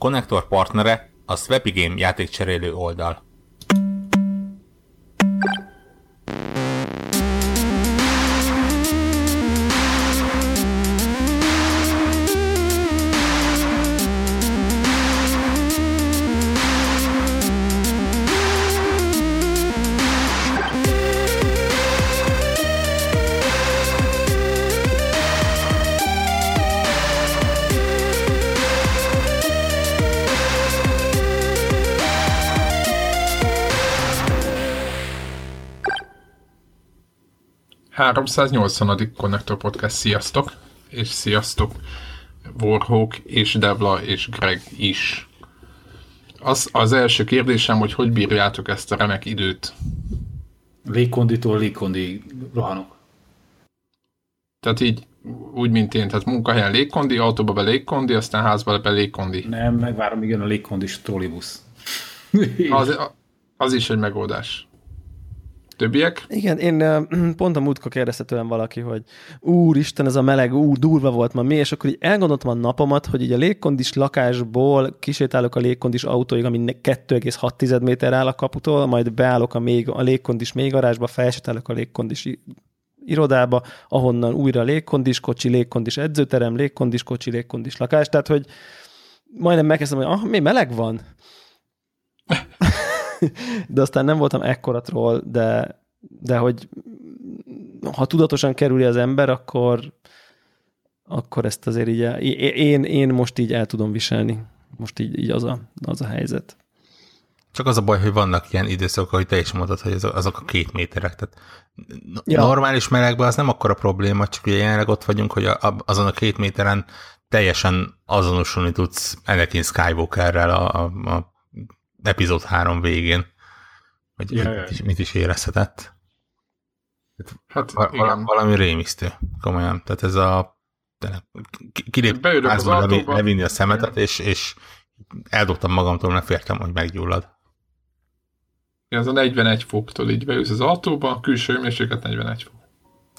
konnektor partnere a Swappy Game játékcserélő oldal. ...380. Connector Podcast, sziasztok! És sziasztok Warhawk és Devla és Greg is. Az, az első kérdésem, hogy hogy bírjátok ezt a remek időt? Légkonditól légkondi rohanok. Tehát így úgy, mint én, tehát munkahelyen légkondi, autóba be légkondi, aztán házba be légkondi. Nem, megvárom, igen, a légkondis trollibusz. Az, az is egy megoldás. Többiek? Igen, én pont a múltkor kérdezte tőlem valaki, hogy úristen, ez a meleg, úr, durva volt ma mi, és akkor így elgondoltam a napomat, hogy így a légkondis lakásból kisétálok a légkondis autóig, ami 2,6 méter áll a kaputól, majd beállok a, még, a légkondis még garázsba, felsétálok a légkondis irodába, ahonnan újra légkondis kocsi, légkondis edzőterem, légkondis kocsi, légkondis lakás, tehát hogy majdnem megkezdtem, hogy ah, mi meleg van? de aztán nem voltam ekkora troll, de, de hogy ha tudatosan kerüli az ember, akkor, akkor ezt azért így, el- én, én most így el tudom viselni. Most így, így az, a, az a helyzet. Csak az a baj, hogy vannak ilyen időszakok, hogy te is mondod, hogy azok, a két méterek. Tehát Ja. normális melegben az nem akkora probléma, csak ugye jelenleg ott vagyunk, hogy a, azon a két méteren teljesen azonosulni tudsz Anakin Skywalkerrel a, a, a epizód három végén. Hogy Ja, mit, is, mit is érezhetett. Hát Va- igen. vala, valami rémisztő, komolyan. Tehát ez a kilép Beülök az házba levi- levinni a szemetet, és, és eldobtam magamtól, mert féltem, hogy meggyullad. Ez a 41 foktól így beülsz az autóba, a külső hőmérséklet 41 fok.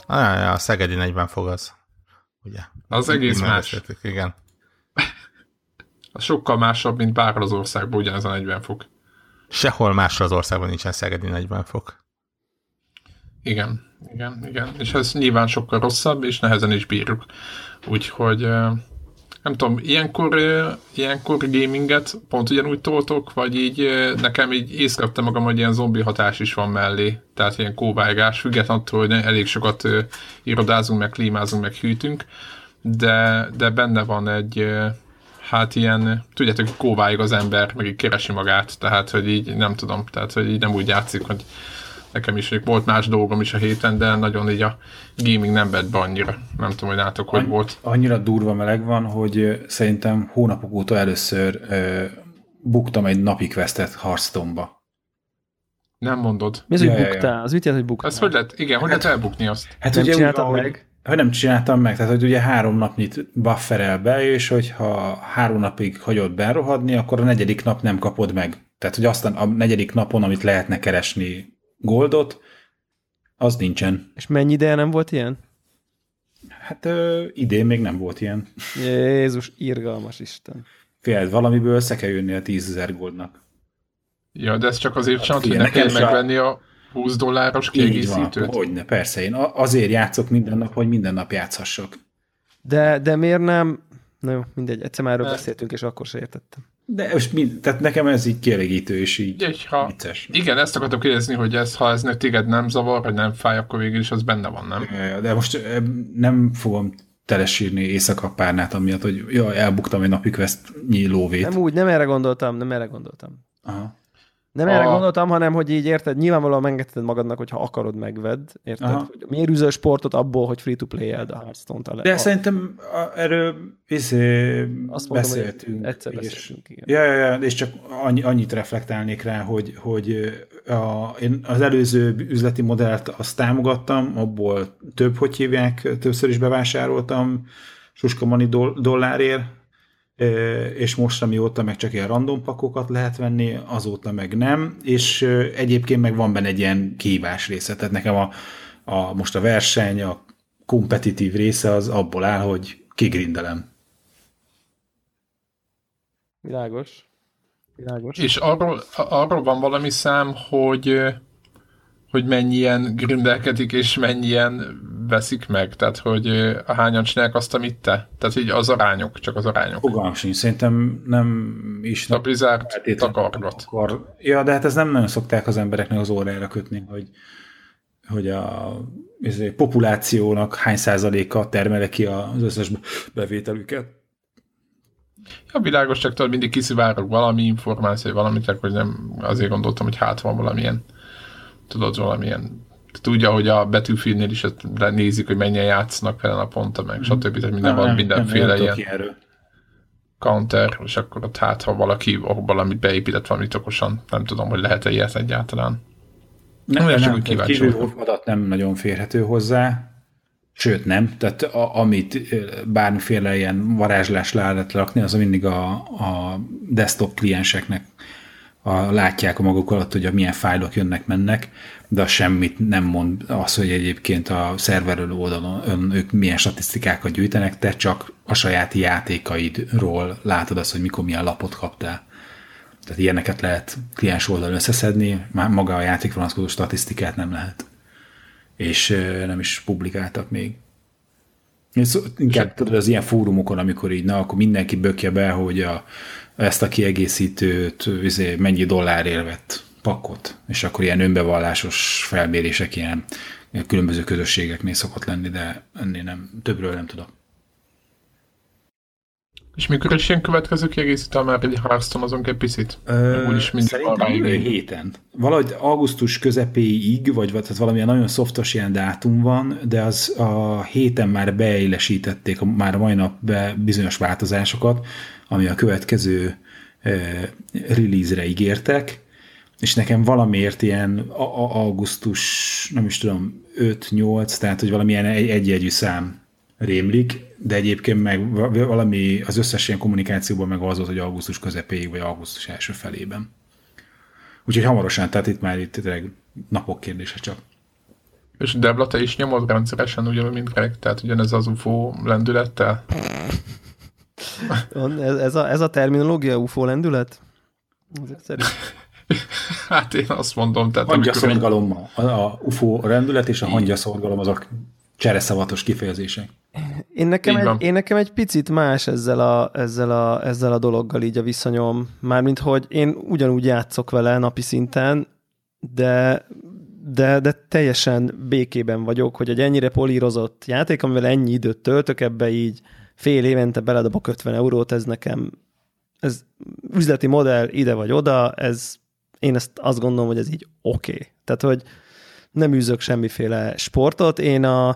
Ah, a szegedi 40 fog az. Ugye? Az egész más. Igen. Az sokkal másabb, mint bárhol az országban ugyanez a 40 fok. Sehol másra az országban nincsen szegedi 40 fok. Igen, igen, igen. És ez nyilván sokkal rosszabb, és nehezen is bírjuk. Úgyhogy nem tudom, ilyenkor, ilyenkor gaminget pont ugyanúgy toltok, vagy így nekem így észrevettem magam, hogy ilyen zombi hatás is van mellé. Tehát ilyen kóvágás, függetlenül attól, hogy elég sokat irodázunk, meg klímázunk, meg hűtünk, de, de benne van egy hát ilyen, tudjátok, hogy kóváig az ember, meg így keresi magát, tehát, hogy így nem tudom, tehát, hogy így nem úgy játszik, hogy nekem is még volt más dolgom is a héten, de nagyon így a gaming nem vett be annyira. Nem tudom, hogy nátok, hogy volt. Annyira durva meleg van, hogy szerintem hónapok óta először ö, buktam egy napi questet Hearthstone-ba. Nem mondod. Mi az, Ja, hogy ja, ja. buktál? Az mit jelent, hogy buktál? Ez hogy lehet, igen, hogy lehet elbukni azt? Hát Nem ugye úgy van, hogy- meg? Hogy nem csináltam meg, tehát hogy ugye három napnyit bufferel be, és hogyha három napig hagyod berohadni, akkor a negyedik nap nem kapod meg. Tehát, hogy aztán a negyedik napon, amit lehetne keresni goldot, az nincsen. És mennyi ideje nem volt ilyen? Hát ö, idén még nem volt ilyen. Jézus, irgalmas Isten. Féled, valamiből össze kell jönni a 10 ezer goldnak. Ja, de ez csak azért sem, hogy ne kell megvenni a 20 dolláros Így van, kiegészítőt. hogyne, persze. Én azért játszok minden nap, hogy minden nap játszhassak. De, de miért nem? Na jó, mindegy, egyszer már erről Ne. beszéltünk, és akkor se értettem. De most mind, tehát nekem ez így kielégítő, és így Így, ha, vicces. igen, ezt akartam kérdezni, hogy ez, ha ez ne téged nem zavar, vagy nem fáj, akkor végül is az benne van, nem? De most ö, nem fogom telesírni éjszakapárnát, amiatt, hogy jaj, elbuktam egy napi quest lóvét. Nem úgy, nem erre gondoltam, nem erre gondoltam. Aha. Nem erre A- gondoltam, hanem hogy így érted, nyilvánvalóan megengedheted magadnak, hogyha akarod, megvedd. Érted? Aha. Hogy Miért űzöl sportot abból, hogy free-to-play-eld a Hearthstone-t? A, De a, szerintem erről izé, azt mondom, beszéltünk. egyszer és, beszéltünk, igen. ja, ja, ja, és csak annyi, annyit reflektálnék rá, hogy, hogy a, én az előző üzleti modellt azt támogattam, abból több, hogy hívják, többször is bevásároltam suskamani doll- dollárért, és most amióta meg csak ilyen random pakokat lehet venni, azóta meg nem, és egyébként meg van benne egy ilyen kihívás része, tehát nekem a, a most a verseny, a kompetitív része az abból áll, hogy kigrindelem. Világos. Világos. És arról, arról van valami szám, hogy hogy mennyien grindelkedik, és mennyien veszik meg, tehát hogy hányan csinálják azt, amit te. Tehát így az arányok, csak az arányok. Fogalmam sincs, szerintem nem is. A Blizzard takargat. Akar. Ja, de hát ez nem nagyon szokták az embereknek az órára kötni, hogy, hogy a a populációnak hány százaléka termele ki az összes bevételüket. Ja, világos, csak tudod, mindig kiszivárok valami információ, valamit, hogy nem azért gondoltam, hogy hát van valamilyen tudod, valamilyen tudja, hogy a betűfilnél is nézik, hogy mennyien játsznak vele naponta, meg stb. Tehát minden van, mindenféle ilyen counter, és akkor ott hát, ha valaki valamit beépített valamit okosan, nem tudom, hogy lehet-e ilyet egyáltalán. Nem, nem, nem, nem kívül adat nem nagyon férhető hozzá, sőt nem, tehát a, amit bármiféle ilyen varázslás le lehet rakni, az mindig a, a desktop klienseknek a, látják a maguk alatt, hogy a milyen fájlok jönnek-mennek, de semmit nem mond az, hogy egyébként a szerverelő oldalon ők milyen statisztikákat gyűjtenek, te csak a saját játékaidról látod azt, hogy mikor milyen lapot kaptál. Tehát ilyeneket lehet kliens oldalon összeszedni, már maga a játék vonatkozó statisztikát nem lehet. És nem is publikáltak még. Inkább tudod, az ilyen fórumokon, amikor így, na, akkor mindenki bökje be, hogy a, ezt a kiegészítőt izé, mennyi dollárért vett pakot, és akkor ilyen önbevallásos felmérések ilyen különböző közösségeknél szokott lenni, de ennél nem, többről nem tudok. És mikor is ilyen következő kiegészítő, már egy Hearthstone azon egy picit? Úgyis Szerintem jövő héten. Valahogy augusztus közepéig, vagy tehát valamilyen nagyon szoftos ilyen dátum van, de az a héten már beélesítették már a mai nap be bizonyos változásokat, ami a következő release-re ígértek, és nekem valamiért ilyen augusztus, nem is tudom, 5-8, tehát hogy valamilyen egy-egyű szám rémlik, de egyébként meg valami az összes ilyen kommunikációban meg az volt, hogy augusztus közepéig, vagy augusztus első felében. Úgyhogy hamarosan, tehát itt már itt tényleg napok kérdése csak. És Debla, te is nyomod rendszeresen ugyanúgy, mint Greg, tehát ugyanez az UFO lendülettel? ez, ez, a, ez a terminológia UFO lendület? Ezek szerint. Hát én azt mondom, tehát... Hangyaszorgalom, a, a UFO rendület és a hangyaszorgalom azok csereszavatos kifejezések. Én nekem, egy, én nekem egy picit más ezzel a, ezzel, a, ezzel a dologgal így a viszonyom. Mármint, hogy én ugyanúgy játszok vele napi szinten, de, de, de teljesen békében vagyok, hogy egy ennyire polírozott játék, amivel ennyi időt töltök, ebbe így fél évente beledobok 50 eurót, ez nekem, ez üzleti modell ide vagy oda, ez, én ezt azt gondolom, hogy ez így oké. Okay. Tehát, hogy nem űzök semmiféle sportot, én a,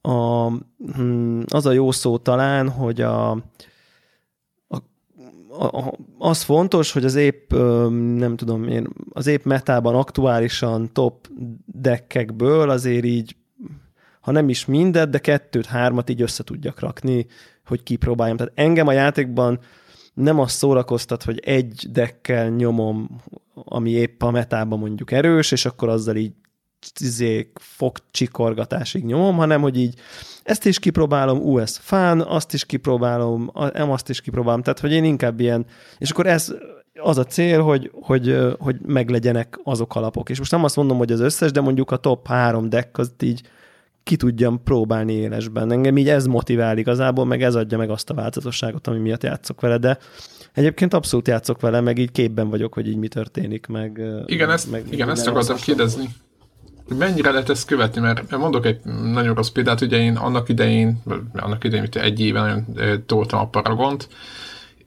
a, hm, az a jó szó talán, hogy a, a, az fontos, hogy az épp, nem tudom én, az épp metában aktuálisan top deckekből azért így ha nem is mindet, de kettőt, hármat így össze tudjak rakni, hogy kipróbáljam. Tehát engem a játékban nem azt szórakoztat, hogy egy dekkel nyomom, ami épp a metában mondjuk erős, és akkor azzal így izé, fogcsikorgatásig nyomom, hanem hogy így ezt is kipróbálom, ú, ez fán, azt is kipróbálom, em azt is kipróbálom, tehát hogy én inkább ilyen, és akkor ez az a cél, hogy, hogy, hogy meglegyenek azok alapok. És most nem azt mondom, hogy az összes, de mondjuk a top három deck az így ki tudjam próbálni élesben. Engem így ez motivál igazából, meg ez adja meg azt a változatosságot, ami miatt játszok vele, de egyébként abszolút játszok vele, meg így képben vagyok, hogy így mi történik, meg... Igen, ezt, meg, igen, ezt akartam kérdezni. Mennyire lehet ezt követni, mert mondok egy nagyon rossz példát, ugye én annak idején, annak idején, egy éve nagyon toltam a Paragont,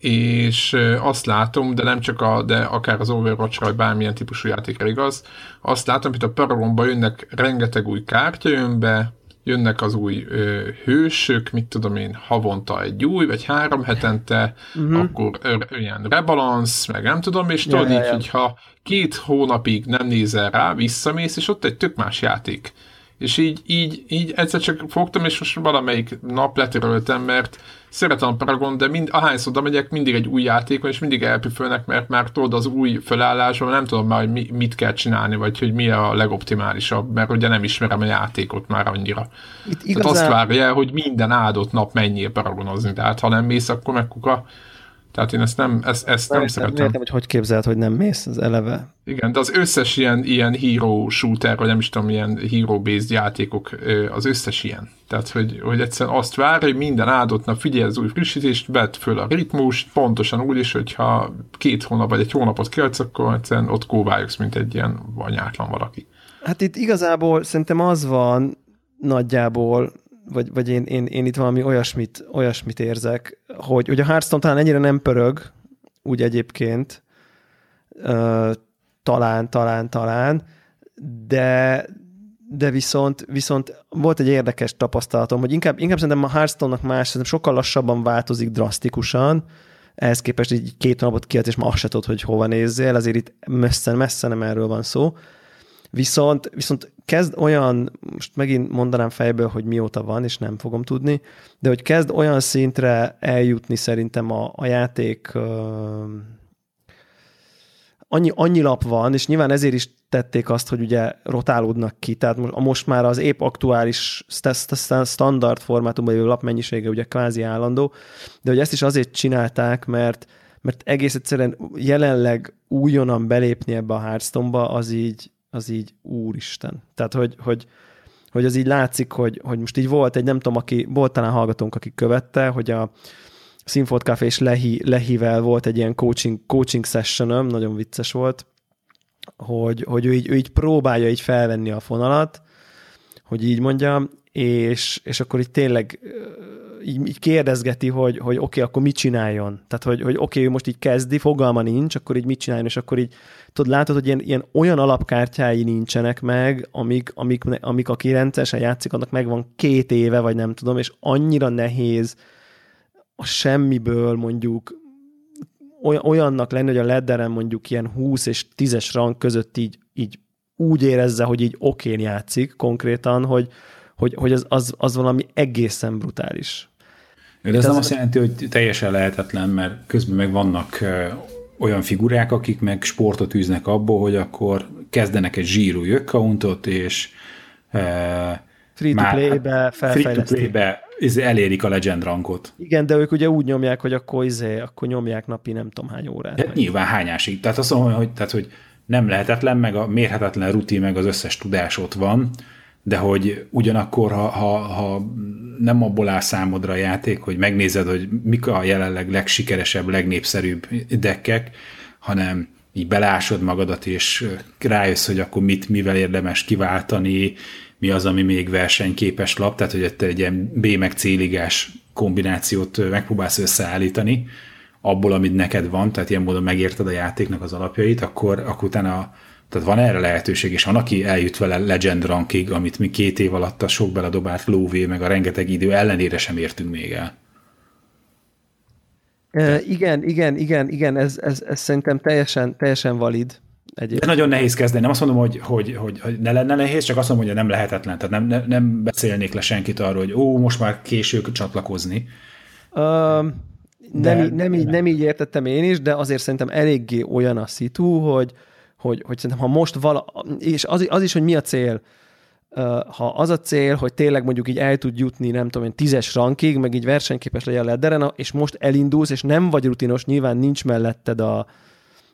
és azt látom, de nem csak a, de akár az Overwatch-ra, vagy bármilyen típusú játékra igaz, azt látom, hogy a Paragonba jönnek rengeteg új kártya jön be, jönnek az új ö, hősök, mit tudom én, havonta egy új, vagy három hetente, uh-huh. akkor ö, ilyen rebalance, meg nem tudom, és tudod ja, így, ja. hogyha két hónapig nem nézel rá, visszamész, és ott egy tök más játék. És így, így, így egyszer csak fogtam, és most valamelyik nap letöröltem, mert szeretem a Paragon, de mind, ahányszor megyek, mindig egy új játékon, és mindig elpüfölnek, mert már tudod az új felállásban, nem tudom már, hogy mi, mit kell csinálni, vagy hogy mi a legoptimálisabb, mert ugye nem ismerem a játékot már annyira. Itt igazán... Tehát azt várja hogy minden áldott nap menjél Paragonozni, tehát ha nem mész, akkor meg kuka. Tehát én ezt nem, ezt, ezt nem Értem, szeretem. értem, hogy hogy képzeld, hogy nem mész, az eleve. Igen, de az összes ilyen, ilyen hero shooter, vagy nem is tudom, ilyen hero-based játékok, az összes ilyen. Tehát, hogy, hogy egyszerűen azt vár, hogy minden áldott nap figyelj az új frissítést, vedd föl a ritmust, pontosan úgy is, hogyha két hónap vagy egy hónapot kiadsz, akkor egyszerűen ott kóvályogsz, mint egy ilyen anyátlan valaki. Hát itt igazából szerintem az van nagyjából, vagy, vagy én, én, én itt valami olyasmit, olyasmit érzek, hogy, hogy a Hearthstone talán ennyire nem pörög, úgy egyébként, uh, talán, talán, talán, de, de viszont, viszont volt egy érdekes tapasztalatom, hogy inkább, inkább szerintem a Hearthstone-nak más, szerintem sokkal lassabban változik drasztikusan, ehhez képest így két napot kiad, és már azt se tudod, hogy hova nézzél, azért itt messze, messze nem erről van szó. Viszont, viszont kezd olyan, most megint mondanám fejből, hogy mióta van, és nem fogom tudni, de hogy kezd olyan szintre eljutni szerintem a, a játék annyi, annyi lap van, és nyilván ezért is tették azt, hogy ugye rotálódnak ki, tehát most, most már az épp aktuális standard formátumban jövő lapmennyisége ugye kvázi állandó, de hogy ezt is azért csinálták, mert mert egész egyszerűen jelenleg újonnan belépni ebbe a Hearthstone-ba, az így, az így úristen. Tehát, hogy, hogy, hogy az így látszik, hogy, hogy most így volt egy, nem tudom, aki, volt talán hallgatónk, aki követte, hogy a Sinfot Café és Lehi, Lehivel volt egy ilyen coaching, coaching session nagyon vicces volt, hogy, hogy ő, így, ő így próbálja így felvenni a fonalat, hogy így mondjam, és, és akkor így tényleg így, így kérdezgeti, hogy, hogy oké, okay, akkor mit csináljon. Tehát, hogy, hogy oké, okay, most így kezdi, fogalma nincs, akkor így mit csináljon, és akkor így tudod, látod, hogy ilyen, ilyen olyan alapkártyái nincsenek meg, amik, amik, amik aki rendszeresen játszik, annak megvan két éve, vagy nem tudom, és annyira nehéz a semmiből mondjuk olyannak lenni, hogy a ledderen mondjuk ilyen 20 és 10-es rang között így, így úgy érezze, hogy így okén játszik konkrétan, hogy, hogy, hogy az, az, az valami egészen brutális. De ez nem azt jelenti, hogy teljesen lehetetlen, mert közben meg vannak olyan figurák, akik meg sportot űznek abból, hogy akkor kezdenek egy zsírú accountot, és free-to-play-be felfejlesztik. Free-to-play-be elérik a legend rankot. Igen, de ők ugye úgy nyomják, hogy akkor, izé, akkor nyomják napi nem tudom hány órát. De nyilván hányásig. Tehát azt mondom, hogy, tehát, hogy nem lehetetlen, meg a mérhetetlen rutin, meg az összes tudás ott van, de hogy ugyanakkor, ha, ha, ha nem abból áll számodra a játék, hogy megnézed, hogy mik a jelenleg legsikeresebb, legnépszerűbb dekkek, hanem így belásod magadat, és rájössz, hogy akkor mit, mivel érdemes kiváltani, mi az, ami még versenyképes lap, tehát hogy te egy ilyen B meg C kombinációt megpróbálsz összeállítani, abból, amit neked van, tehát ilyen módon megérted a játéknak az alapjait, akkor, akkor utána tehát van erre lehetőség, és van, aki eljut vele legend rankig, amit mi két év alatt a sok beledobált lóvé, meg a rengeteg idő ellenére sem értünk még el. E, igen, igen, igen, igen, ez, ez, ez szerintem teljesen, teljesen valid. Egyébként. De nagyon nehéz kezdeni. Nem azt mondom, hogy, hogy, hogy, hogy ne lenne nehéz, csak azt mondom, hogy nem lehetetlen. Tehát nem, nem, nem beszélnék le senkit arról, hogy ó, most már késő csatlakozni. Uh, nem, így, nem, így, nem így értettem én is, de azért szerintem eléggé olyan a szitu, hogy, hogy, hogy szerintem ha most vala, és az, az is, hogy mi a cél, ha az a cél, hogy tényleg mondjuk így el tud jutni, nem tudom én, tízes rankig, meg így versenyképes legyen a ledderen, és most elindulsz, és nem vagy rutinos, nyilván nincs melletted a,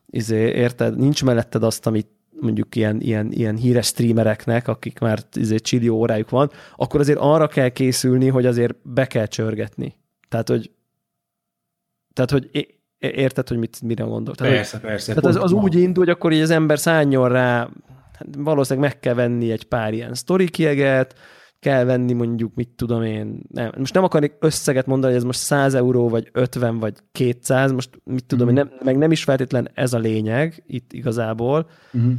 izé, érted, nincs melletted azt, amit mondjuk ilyen, ilyen, ilyen híres streamereknek, akik már izé, csillió órájuk van, akkor azért arra kell készülni, hogy azért be kell csörgetni. Tehát, hogy tehát, hogy érted, hogy mit, mire gondol. Tehát, persze, persze. Tehát az, az úgy indul, hogy akkor így az ember szálljon rá, hát valószínűleg meg kell venni egy pár ilyen sztori kieget, kell venni mondjuk, mit tudom én, nem, most nem akarnék összeget mondani, hogy ez most 100 euró, vagy 50, vagy 200, most mit tudom mm. én, nem, meg nem is feltétlen ez a lényeg itt igazából, mm.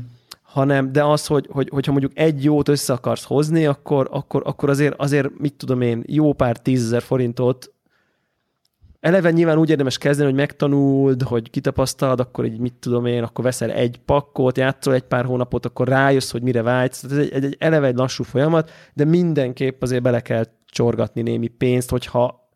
hanem, de az, hogy, hogy, hogyha mondjuk egy jót össze akarsz hozni, akkor, akkor, akkor azért, azért, mit tudom én, jó pár tízezer forintot eleve nyilván úgy érdemes kezdeni, hogy megtanuld, hogy kitapasztalod, akkor így mit tudom én, akkor veszel egy pakkot, játszol egy pár hónapot, akkor rájössz, hogy mire vágysz. Tehát ez egy, egy, egy eleve egy lassú folyamat, de mindenképp azért bele kell csorgatni némi pénzt, hogyha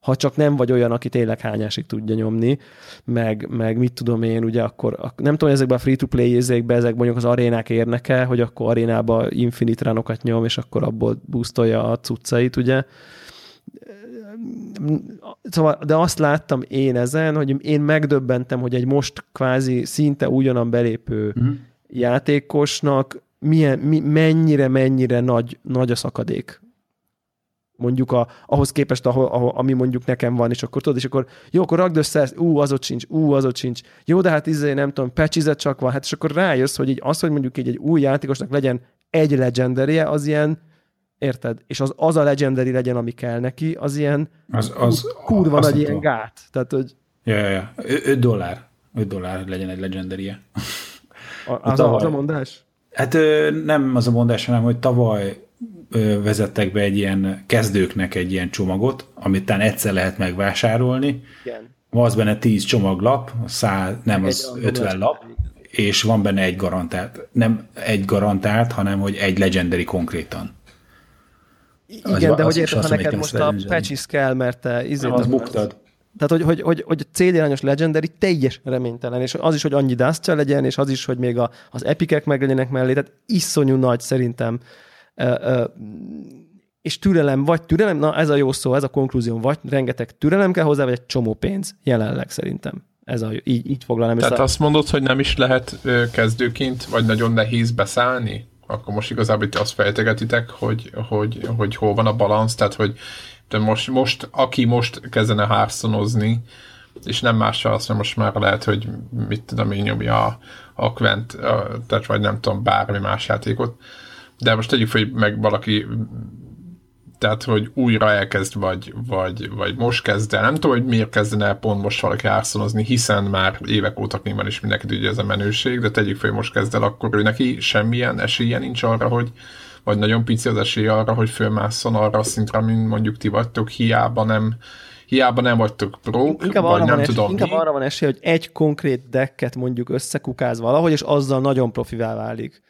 ha csak nem vagy olyan, aki tényleg hányásig tudja nyomni, meg, meg mit tudom én, ugye akkor, nem tudom, ezekben a free-to-play érzékben, ezek mondjuk az arénák érnek hogy akkor arénába infinite runokat nyom, és akkor abból boostolja a cuccait, ugye szóval, de azt láttam én ezen, hogy én megdöbbentem, hogy egy most kvázi szinte ugyanan belépő uh-huh. játékosnak milyen, mi, mennyire, mennyire nagy, nagy a szakadék mondjuk a, ahhoz képest, ahol, ahol, ami mondjuk nekem van, és akkor tudod, és akkor jó, akkor rakd össze ezt, ú, az ott sincs, ú, az ott sincs. Jó, de hát izé, nem tudom, pecsizet csak van, hát és akkor rájössz, hogy így az, hogy mondjuk így egy új játékosnak legyen egy legendary az ilyen, érted? És az, az a legendary legyen, ami kell neki, az ilyen az, az, kurva nagy ilyen gát. Tehát, hogy... Ja, ja, ja. 5 dollár. 5 dollár, hogy legyen egy legendary -e. Az, a, az a mondás? Hát nem az a mondás, hanem, hogy tavaly vezettek be egy ilyen kezdőknek egy ilyen csomagot, amit talán egyszer lehet megvásárolni. Igen. Van az benne 10 csomaglap, száz, nem, az egy 50 lap, és van benne egy garantált. Nem egy garantált, hanem hogy egy legendary konkrétan. Igen, az, de az hogy érted, ha neked most a patches kell, mert te izét... Az buktad. Tehát, hogy, hogy, hogy, hogy a CD arányos Legendary teljes reménytelen, és az is, hogy annyi dust legyen, és az is, hogy még a, az epikek meg legyenek mellé, tehát iszonyú nagy szerintem és türelem, vagy türelem, na ez a jó szó, ez a konklúzió, vagy rengeteg türelem kell hozzá, vagy egy csomó pénz jelenleg szerintem. Ez a, így, így foglalnám. Tehát azt mondod, hogy nem is lehet kezdőként, vagy nagyon nehéz beszállni? Akkor most igazából itt azt fejtegetitek, hogy, hogy, hogy hol van a balansz, tehát hogy de most, most, aki most kezdene hárszanozni, és nem mással azt, most már lehet, hogy mit tudom én nyomja a, a Quent, tehát vagy nem tudom, bármi más játékot, de most tegyük fel, hogy meg valaki tehát, hogy újra elkezd, vagy, vagy, vagy most kezd el. Nem tudom, hogy miért kezdene el pont most valaki árszonozni, hiszen már évek óta nyilván is mindenki tudja ez a menőség, de tegyük fel, hogy most kezd el, akkor ő neki semmilyen esélye nincs arra, hogy vagy nagyon pici az esély arra, hogy fölmásszon arra a szintre, mint mondjuk ti vagytok, hiába nem, hiába nem vagytok prók, inkább vagy nem tudom Inkább mi. arra van esély, hogy egy konkrét decket mondjuk összekukáz valahogy, és azzal nagyon profivá válik.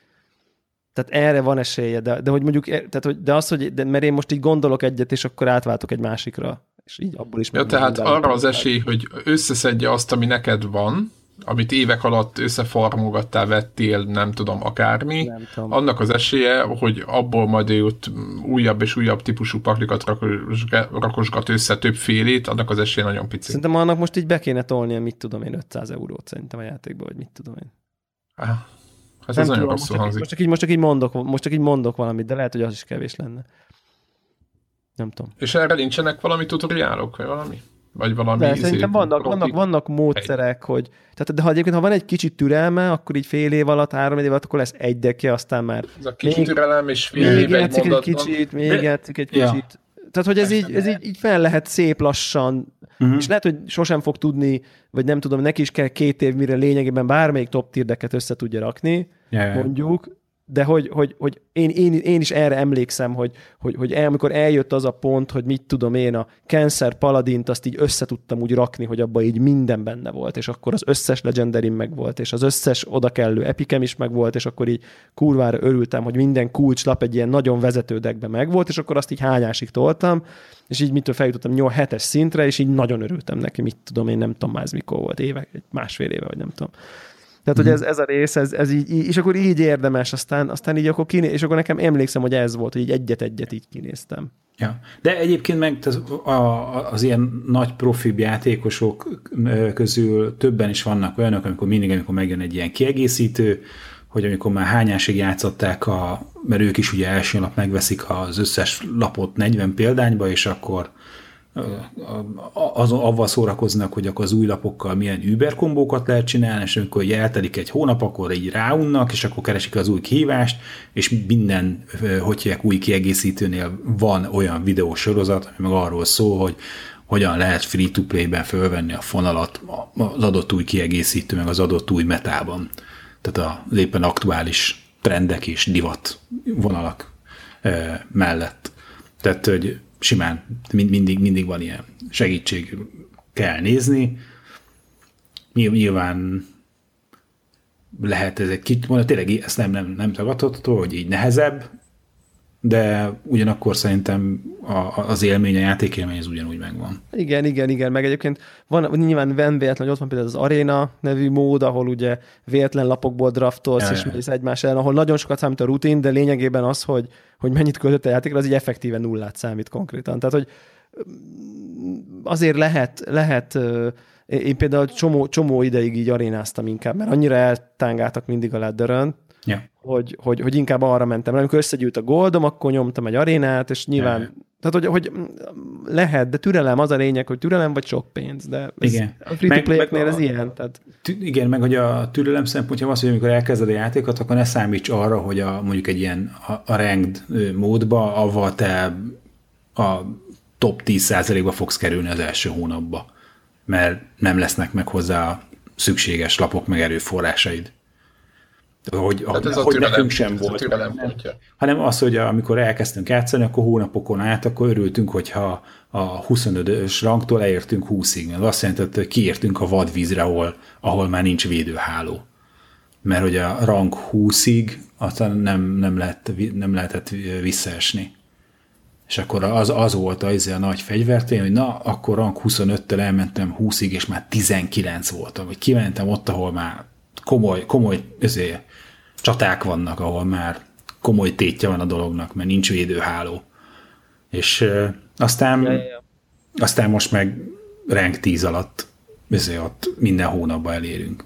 Tehát erre van esélye, de, de hogy mondjuk, tehát, hogy, de az, hogy, de, mert én most így gondolok egyet, és akkor átváltok egy másikra, és így abból is... Ja, tehát arra az esély, hogy összeszedje azt, ami neked van, amit évek alatt összeformogattál, vettél, nem tudom, akármi, nem tudom. annak az esélye, hogy abból majd ő ott újabb és újabb típusú paklikat rakosgat össze több félét, annak az esélye nagyon pici. Szerintem annak most így be kéne tolnia, mit tudom én, 500 eurót szerintem a játékba, vagy mit tudom én. Ah. Hát ez nagyon rosszul hangzik. Most csak, így, most, csak így mondok, most csak így mondok valamit, de lehet, hogy az is kevés lenne. Nem tudom. És erre nincsenek valami tutoriálok, vagy valami? Vagy valami de, szerintem vannak, vannak, vannak módszerek, egy. hogy tehát, de ha egyébként ha van egy kicsit türelme, akkor így fél év alatt, három év alatt, akkor lesz egy dekje, aztán már... Ez a kicsit türelem, és fél még év egy, egy kicsit, még játszik egy kicsit. Ja. Tehát, hogy ez, így, ez így, így fel lehet szép lassan, uh-huh. és lehet, hogy sosem fog tudni, vagy nem tudom, neki is kell két év, mire lényegében bármelyik top tierdeket össze tudja rakni, yeah. mondjuk, de hogy, hogy, hogy én, én, én, is erre emlékszem, hogy, hogy, hogy el, amikor eljött az a pont, hogy mit tudom én, a Cancer Paladint azt így össze tudtam úgy rakni, hogy abban így minden benne volt, és akkor az összes legendary meg volt, és az összes oda kellő epikem is meg volt, és akkor így kurvára örültem, hogy minden kulcslap egy ilyen nagyon vezető deckben meg volt, és akkor azt így hányásig toltam, és így mitől feljutottam 8 hetes szintre, és így nagyon örültem neki, mit tudom én, nem tudom már ez mikor volt, évek, másfél éve, vagy nem tudom. Tehát, hogy mhm. ez, ez a rész, ez, ez így, és akkor így érdemes, aztán, aztán így akkor kiné, és akkor nekem emlékszem, hogy ez volt, hogy így egyet-egyet így kinéztem. Ja. De egyébként meg az, az ilyen nagy profi játékosok közül többen is vannak olyanok, amikor mindig, amikor megjön egy ilyen kiegészítő, hogy amikor már hányásig játszották, a, mert ők is ugye első nap megveszik az összes lapot 40 példányba, és akkor az, avval szórakoznak, hogy akkor az új lapokkal milyen Uber kombókat lehet csinálni, és amikor eltelik egy hónap, akkor így ráunnak, és akkor keresik az új kihívást, és minden, hogy hívják, új kiegészítőnél van olyan videósorozat, ami meg arról szól, hogy hogyan lehet free-to-play-ben fölvenni a fonalat az adott új kiegészítő, meg az adott új metában. Tehát az éppen aktuális trendek és divat vonalak mellett. Tehát, hogy simán mindig, mindig van ilyen segítség kell nézni. Nyilván lehet ez egy kicsit, mondja, tényleg ezt nem, nem, nem tagadható, hogy így nehezebb, de ugyanakkor szerintem a, az élmény, a játékélmény az ugyanúgy megvan. Igen, igen, igen, meg egyébként van, nyilván van véletlen, hogy ott van például az Arena nevű mód, ahol ugye véletlen lapokból draftolsz, ja, és mész egymás ellen, ahol nagyon sokat számít a rutin, de lényegében az, hogy, hogy mennyit költött a játékra, az így effektíven nullát számít konkrétan. Tehát, hogy azért lehet, lehet én például csomó, csomó ideig így arénáztam inkább, mert annyira eltángáltak mindig a ladderön, Ja. hogy, hogy, hogy inkább arra mentem. Amikor összegyűlt a goldom, akkor nyomtam egy arénát, és nyilván, ja. tehát hogy, hogy lehet, de türelem az a lényeg, hogy türelem vagy sok pénz, de ez, Igen. a free-to-play-eknél ez ilyen. Tehát... Igen, meg hogy a türelem szempontja az, hogy amikor elkezded a játékot, akkor ne számíts arra, hogy a, mondjuk egy ilyen a, a ranked módba, avval te a top 10%-ba fogsz kerülni az első hónapba, mert nem lesznek meg hozzá szükséges lapok meg erőforrásaid. Hogy, Hát ez hogy nekünk sem ez volt. türelem nem, pontja. hanem az, hogy amikor elkezdtünk játszani, akkor hónapokon át, akkor örültünk, hogyha a 25-ös rangtól elértünk 20-ig. mert azt jelenti, hogy kiértünk a vadvízre, ahol, ahol már nincs védőháló. Mert hogy a rang 20-ig aztán nem, nem, lehet, nem lehetett visszaesni. És akkor az, az volt az a nagy fegyvertény, hogy na, akkor rang 25-től elmentem 20-ig, és már 19 voltam. Vagy kimentem ott, ahol már komoly, komoly ezért, csaták vannak, ahol már komoly tétje van a dolognak, mert nincs védőháló. És ö, aztán, Ja, ja, aztán most meg rank 10 alatt ezért ott minden hónapban elérünk.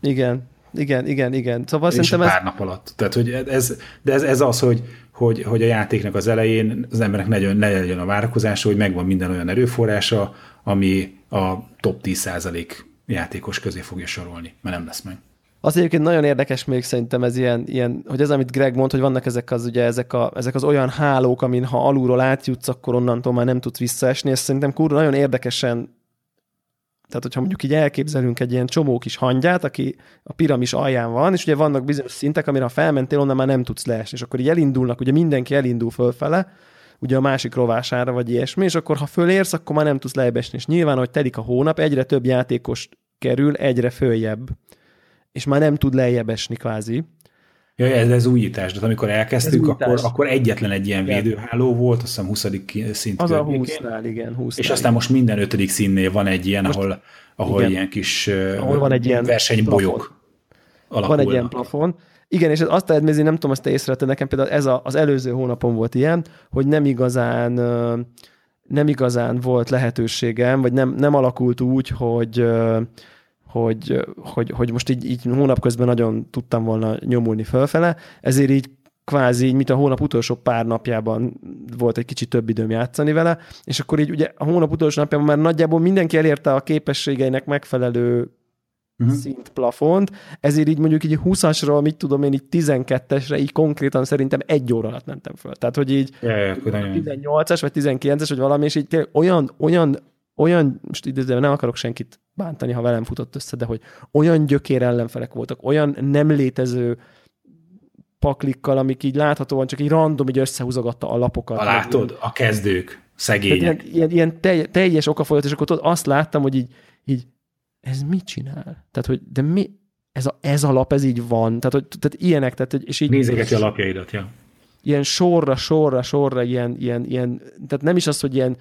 Igen, igen, igen, igen. Szóval És szerintem pár ez, nap alatt. Tehát, hogy ez, de ez, ez az, hogy, hogy, hogy a játéknak az elején az embernek ne legyen, ne legyen a várakozása, hogy megvan minden olyan erőforrása, ami a top 10% játékos közé fogja sorolni, mert nem lesz meg. Az egyébként nagyon érdekes még szerintem ez ilyen, ilyen hogy ez, amit Greg mond, hogy vannak ezek az, ugye, ezek, a, ezek az olyan hálók, amin ha alulról átjutsz, akkor onnantól már nem tudsz visszaesni, és szerintem kurva nagyon érdekesen tehát, hogyha mondjuk így elképzelünk egy ilyen csomó kis hangyát, aki a piramis alján van, és ugye vannak bizonyos szintek, amire ha felmentél, onnan már nem tudsz leesni, és akkor így elindulnak, ugye mindenki elindul fölfele, ugye a másik rovására, vagy ilyesmi, és akkor ha fölérsz, akkor már nem tudsz lejjebb esni. És nyilván, hogy telik a hónap, egyre több játékos kerül egyre följebb, és már nem tud lejjebb esni kvázi. Ja, ez, ez újítás, de amikor elkezdtük, Ez akkor, akkor egyetlen egy ilyen Igen. védőháló volt, azt hiszem 20. szint Az a környékén. 20-nál, igen, 20 És aztán most minden ötödik színnél van egy ilyen, Most- ahol, ahol igen. ilyen kis Ahol van egy ilyen versenybolyok alakulnak. Van egy ilyen plafon. Igen, és azt nézni, nem tudom, azt te észrevetted, nekem például ez a, az előző hónapon volt ilyen, hogy nem igazán nem igazán volt lehetőségem, vagy nem, nem alakult úgy, hogy hogy, hogy, hogy most így, így hónap közben nagyon tudtam volna nyomulni fölfele, ezért így kvázi, így, mint a hónap utolsó pár napjában volt egy kicsit több időm játszani vele, és akkor így ugye a hónap utolsó napjában már nagyjából mindenki elérte a képességeinek megfelelő Mhm. szint plafont, ezért így mondjuk így 20-asról, mit tudom én, így 12-esre, így konkrétan szerintem egy óra alatt mentem föl. Tehát, hogy így Ja, ja, akkor nagyon... 18-as, vagy 19-es, vagy valami, és így olyan, olyan, olyan, most idézőben nem akarok senkit bántani, ha velem futott össze, de hogy olyan gyökér ellenfelek voltak, olyan nem létező paklikkal, amik így láthatóan csak így random így összehúzogatta a lapokat. Ha látod, a kezdők, szegények. ilyen, ilyen, ilyen telj, teljes okafolyat, és akkor tudod, azt láttam, hogy így, így ez mit csinál? Tehát, hogy de mi, ez a, ez a lap, ez így van. Tehát, hogy, tehát ilyenek, tehát, hogy- és így Nézegeti a lapjaidat, ja. ilyen sorra, sorra, sorra, ilyen, ilyen, ilyen tehát nem is az, hogy ilyen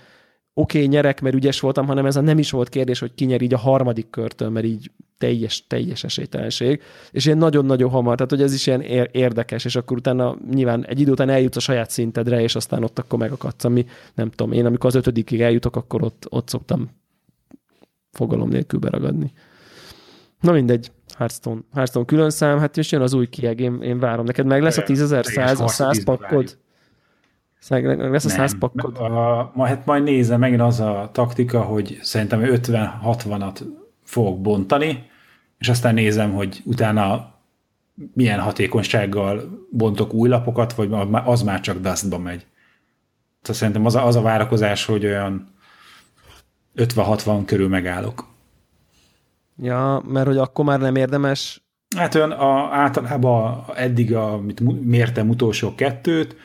oké, okay, nyerek, mert ügyes voltam, hanem ez a nem is volt kérdés, hogy ki nyer így a harmadik körtől, mert így teljes, teljes esélytelenség, és ilyen nagyon-nagyon hamar, tehát hogy ez is ilyen ér- érdekes, és akkor utána nyilván egy idő után eljutsz a saját szintedre, és aztán ott akkor megakadsz, ami nem tudom, én amikor az ötödikig eljutok, akkor ott, ott szoktam fogalom nélkül beragadni. Na mindegy, Hearthstone, Hearthstone külön szám, hát és jön az új kieg, én, én várom. Neked meg lesz a 10.100 a Teljes 100 harcba pakkod? Meg lesz a 100 Nem. pakkod? A, majd, hát majd nézem, megint az a taktika, hogy szerintem 50-60-at fogok bontani, és aztán nézem, hogy utána milyen hatékonysággal bontok új lapokat, vagy az már csak dustba megy. Tehát szerintem az a, az a várakozás, hogy olyan 50-60 körül megállok. Ja, mert hogy akkor már nem érdemes. Hát olyan a, általában eddig, amit mu- mértem utolsó kettőt,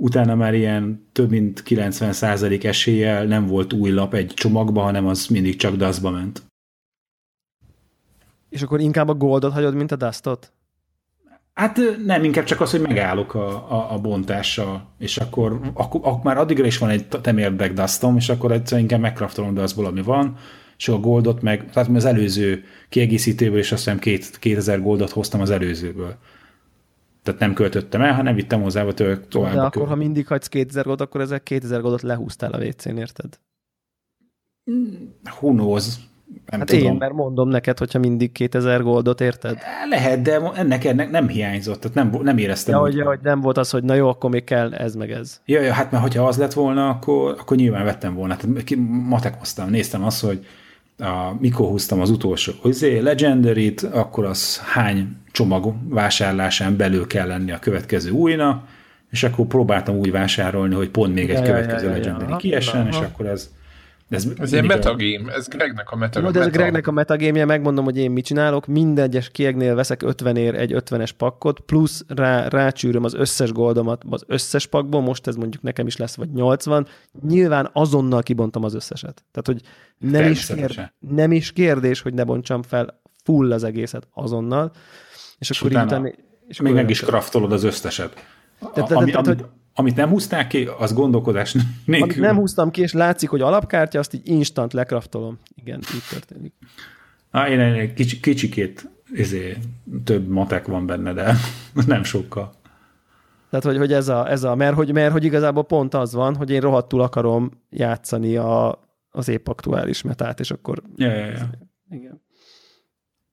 utána már ilyen több mint 90% eséllyel nem volt új lap egy csomagba, hanem az mindig csak dustba ment. És akkor inkább a goldot hagyod, mint a dustot? Hát nem, inkább csak az, hogy megállok a, a, a bontással, és akkor, akkor, akkor már addigra is van egy temérdek dustom, és akkor egyszer inkább megkraftolom dustból, ami van, és a goldot meg, tehát az előző kiegészítőből is azt hiszem két, 2000 goldot hoztam az előzőből. Tehát nem költöttem el, hanem vittem hozzá tőle tovább. De akkor, ha mindig hagysz 2000 goldot, akkor ezek 2000 goldot lehúztál a WC-n, érted? Who knows? Nem hát tudom. én, mert mondom neked, hogyha mindig 2000 goldot, érted? Lehet, de ennek, ennek nem hiányzott, tehát nem, nem éreztem. Ja, hogy, hogy nem volt az, hogy na jó, akkor még kell ez meg ez. Ja, ja hát mert hogyha az lett volna, akkor, akkor nyilván vettem volna. Tehát matekoztam, néztem azt, hogy a, mikor húztam az utolsó? Izé, Legendary-t, akkor az hány csomag vásárlásán belül kell lenni a következő újna, és akkor próbáltam úgy vásárolni, hogy pont még egy ja, következő ja, ja, Legendary ja, kiessen, és akkor ez ez, ez ilyen metagame, ez Gregnek a metagame. No, de ez Gregnek a metagame megmondom, hogy én mit csinálok, minden egyes kiegnél veszek 50 ér egy 50-es pakkot, plusz rá, rácsűröm az összes goldomat az összes pakból, most ez mondjuk nekem is lesz, vagy 80, nyilván azonnal kibontom az összeset. Tehát, hogy nem is, kér, nem is kérdés, hogy ne bontsam fel full az egészet azonnal, és, és akkor utána, utána és még meg is kraftolod az összeset. Tehát, ami, tehát, ami, amit nem húzták ki, az gondolkodás nélkül. Amit nem húztam ki, és látszik, hogy alapkártya, azt így instant lekraftolom. Igen, így történik. Á, én egy kicsi, kicsikét izé, több matek van benne, de nem sokkal. Tehát, hogy, hogy ez a, ez a mert, hogy, mert hogy igazából pont az van, hogy én rohadtul akarom játszani a, az épp aktuális metát, és akkor... Ja, ja, ja. Igen.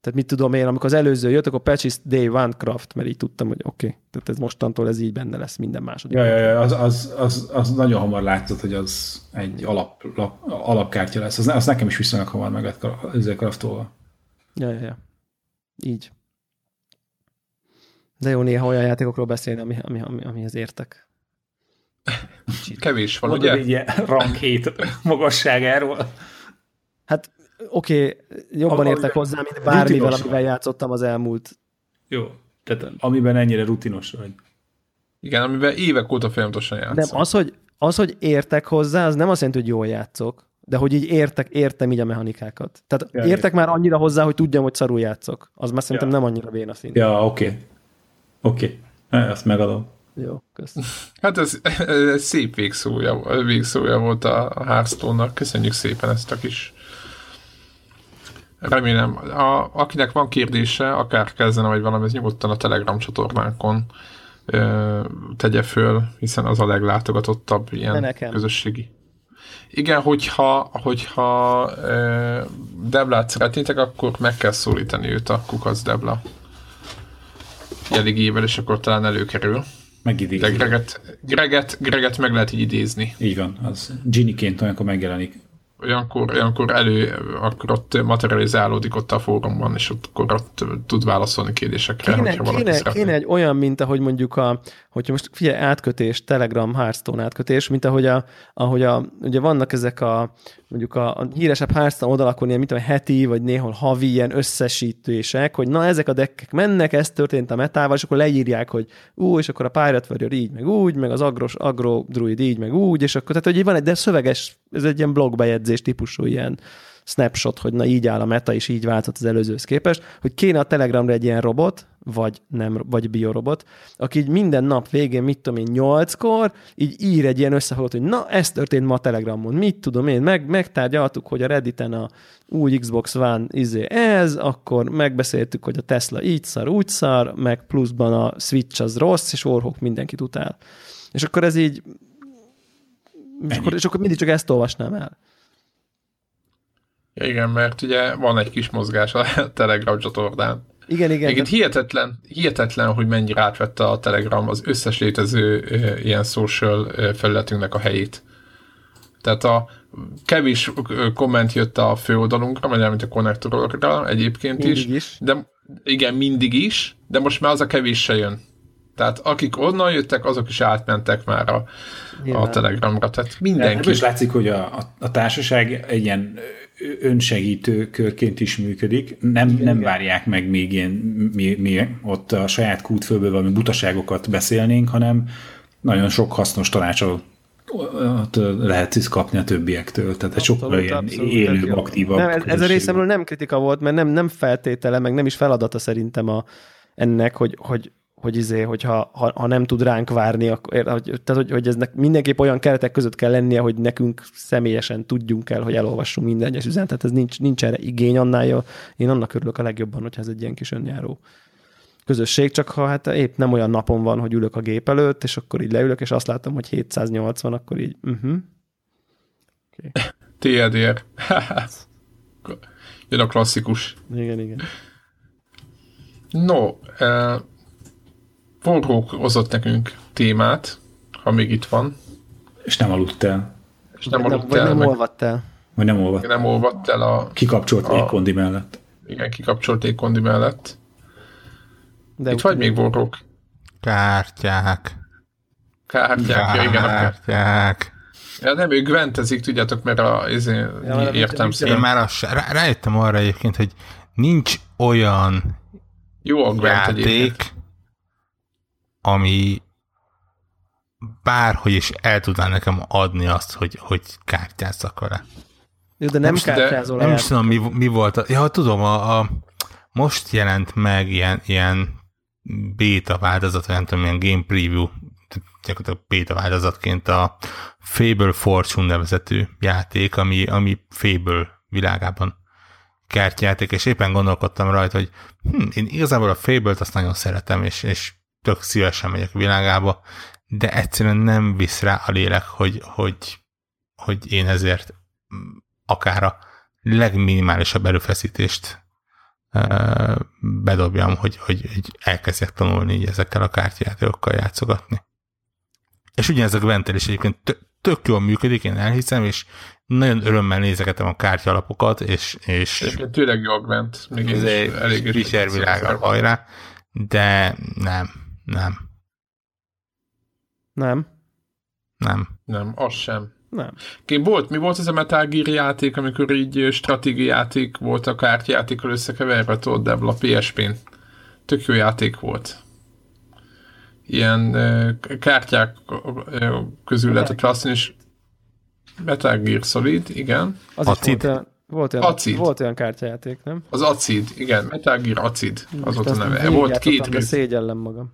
Tehát mit tudom én, amikor az előző jött, akkor patch is day one craft, mert így tudtam, hogy oké, okay, tehát ez mostantól ez így benne lesz minden második. Ja, ja, ja az, az, az, az, nagyon hamar látszott, hogy az egy alap, lap, alapkártya lesz. Az, az nekem is viszonylag hamar meg lett ezzel craftolva. Ja, ja, ja. Így. De jó néha olyan játékokról beszélni, ami, ami, ami, amihez értek. Kevés van, Mondod ugye? Egy rank 7 magasságáról. Hát oké, okay, jobban értek hozzá, mint bármivel, amivel játszottam az elmúlt. Jó, tehát amiben ennyire rutinos vagy. Igen, amiben évek óta folyamatosan játszom. Nem, az, hogy, az, hogy értek hozzá, az nem azt jelenti, hogy jól játszok, de hogy így értek, értem így a mechanikákat. Tehát ja, értek értem. már annyira hozzá, hogy tudjam, hogy szarul játszok. Az már szerintem ja. nem annyira véna szint. Ja, oké. Okay. Oké. Okay. Ezt megadom. Jó, köszönöm. Hát ez, ez szép végszója, végszója volt a Hearthstone-nak. Köszönjük szépen ezt a kis Remélem, a, akinek van kérdése, akár kezdene, vagy valami, ez nyugodtan a Telegram csatornánkon ö, tegye föl, hiszen az a leglátogatottabb ilyen közösségi. Igen, hogyha, hogyha ö, Deblát szeretnétek, akkor meg kell szólítani őt a Kukac Debla jeligével, és akkor talán előkerül. Megidézi. De Greget, Greget, Greget meg lehet így idézni. Így van, az Ginny-ként olyankor megjelenik olyankor, olyankor elő, akkor ott materializálódik ott a fórumban, és ott, akkor ott tud válaszolni kérdésekre, kéne, hogyha valaki kéne, kéne egy olyan, mint ahogy mondjuk a, hogyha most figyelj, átkötés, Telegram, Hearthstone átkötés, mint ahogy a, ahogy a, ugye vannak ezek a, mondjuk a, a híresebb Hearthstone oldalakon ilyen, mint a heti, vagy néhol havi ilyen összesítések, hogy na ezek a dekkek mennek, ez történt a metával, és akkor leírják, hogy ú, és akkor a Pirate Warrior így, meg úgy, meg az agros, agro druid így, meg úgy, és akkor, tehát hogy van egy, de szöveges, ez egy ilyen blogbejegyzés típusú ilyen snapshot, hogy na így áll a meta, és így változott az előzőhöz képest, hogy kéne a Telegramra egy ilyen robot, vagy nem, vagy biorobot, aki így minden nap végén, mit tudom én, nyolckor, így ír egy ilyen összefoglalt, hogy na, ez történt ma a Telegramon, mit tudom én, meg, megtárgyaltuk, hogy a Redditen a új Xbox One izé ez, akkor megbeszéltük, hogy a Tesla így szar, úgy szar, meg pluszban a Switch az rossz, és orhok mindenkit utál. És akkor ez így, és akkor, és akkor mindig csak ezt olvasnám el. Ja, igen, mert ugye van egy kis mozgás a Telegram csatornán. Igen, igen. Igen, de... hihetetlen, hihetetlen, hogy mennyire átvette a Telegram az összes létező e, ilyen social felületünknek a helyét. Tehát a kevés komment jött a főoldalunkra, vagy mint a konnektorokra egyébként mindig is, is. De igen, mindig is, de most már az a kevés se jön. Tehát akik onnan jöttek, azok is átmentek már a, a Telegramra. Tehát mindenki. És látszik, hogy a, a, a társaság egy ilyen önsegítő körként is működik. Nem, igen, nem igen. várják meg még ilyen, mi, mi ott a saját kútfőből valami butaságokat beszélnénk, hanem nagyon sok hasznos tanácsot lehet kapni a többiektől. Tehát egy sokkal ilyen élőbb, aktívabb. Nem, ez, ez a részemről nem kritika volt, mert nem, nem feltétele, meg nem is feladata szerintem a, ennek, hogy, hogy hogy izé, hogyha ha, ha nem tud ránk várni, akkor, hogy, tehát hogy, hogy eznek mindenképp olyan keretek között kell lennie, hogy nekünk személyesen tudjunk el, hogy elolvassunk minden egyes üzenetet, ez nincs, nincs erre igény annál, jó. én annak örülök a legjobban, hogyha ez egy ilyen kis önjáró közösség, csak ha hát épp nem olyan napon van, hogy ülök a gép előtt, és akkor így leülök, és azt látom, hogy 780, akkor így, uh-huh. okay. TLDR. Jön a klasszikus. Igen, igen. No, uh, Warhawk hozott nekünk témát, ha még itt van. És nem aludt el. És nem vagy aludt nem, el. Vagy nem meg, olvadt el. Vagy nem olvadt. nem olvadt el a... Kikapcsolt a- légkondi mellett. Igen, kikapcsolt légkondi mellett. De Itt vagy még Warhawk? Kártyák. Kártyák, ja, igen, a Kártyák. Ja, nem, ő gventezik, tudjátok, mert a, ezért Ja, mert a értem Én már azt, rá, rájöttem arra egyébként, hogy nincs olyan Jó a játék, ami bárhogy is el tudná nekem adni azt, hogy, hogy kártyázzak vele. Jó, de nem Most, de kártyázol Nem el. is tudom, mi, mi volt. A, ja, tudom, a, a, most jelent meg ilyen, ilyen beta változat, vagy nem tudom, ilyen game preview, gyakorlatilag beta változatként a Fable Fortune nevezetű játék, ami, ami Fable világában kártyáték, és éppen gondolkodtam rajta, hogy hm, én igazából a Fable-t azt nagyon szeretem, és, és tök szívesen megyek a világába, de egyszerűen nem visz rá a lélek, hogy, hogy, hogy én ezért akár a legminimálisabb erőfeszítést bedobjam, hogy, hogy, hogy elkezdjek tanulni így ezekkel a kártyajátékokkal játszogatni. És ugyanez a Gwentel is egyébként tö- tök jól működik, én elhiszem, és nagyon örömmel nézegetem a kártyalapokat, és, és Egyébként tényleg jó a Gwent. Még ez elég Fischer világra hajrá, de nem, nem, Nem, nem. Nem, az sem. nem. Én volt, mi volt ez a Metal Gear játék, amikor így stratégiai játék volt a kártyajátékkal összekeverve, tudod, Debla PSP-n. Tök jó játék volt. Ilyen kártyák közül lehetett választani, és Metal Gear Solid, igen. Az Acid? is volt olyan, volt olyan, Acid. volt olyan kártyajáték, nem? Az Acid, igen, Metal Gear Acid, az volt a neve. Volt két rész. szégyellem magam.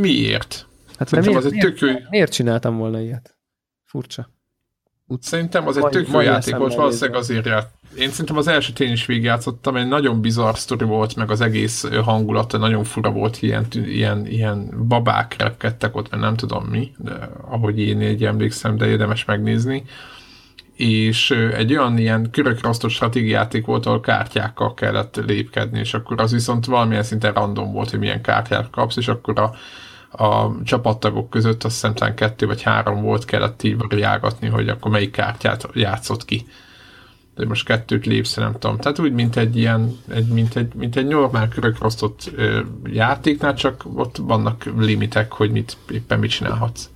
Miért? Hát Szerintem mert az egy miért, tök miért, miért csináltam volna ilyet? Furcsa. Szerintem az egy tök mai játék volt, valószínűleg azért ját. Én szerintem az első én is végigjátszottam, egy nagyon bizarr sztori volt, meg az egész hangulata nagyon fura volt, ilyen, ilyen, ilyen babák repkedtek ott, mert nem tudom mi, de ahogy én így emlékszem, de érdemes megnézni. És egy olyan ilyen körökre osztott stratégiáték volt, ahol kártyákkal kellett lépkedni, és akkor az viszont valamilyen szinten random volt, hogy milyen kártyát kapsz, és akkor a, a csapattagok között azt hiszem talán kettő vagy három volt, kellett így variálgatni, hogy akkor melyik kártyát játszott ki. De most kettőt lépsz, nem tudom. Tehát úgy, mint egy ilyen, egy, mint, egy, mint egy normál körökre osztott ö, játéknál, csak ott vannak limitek, hogy mit, éppen mit csinálhatsz.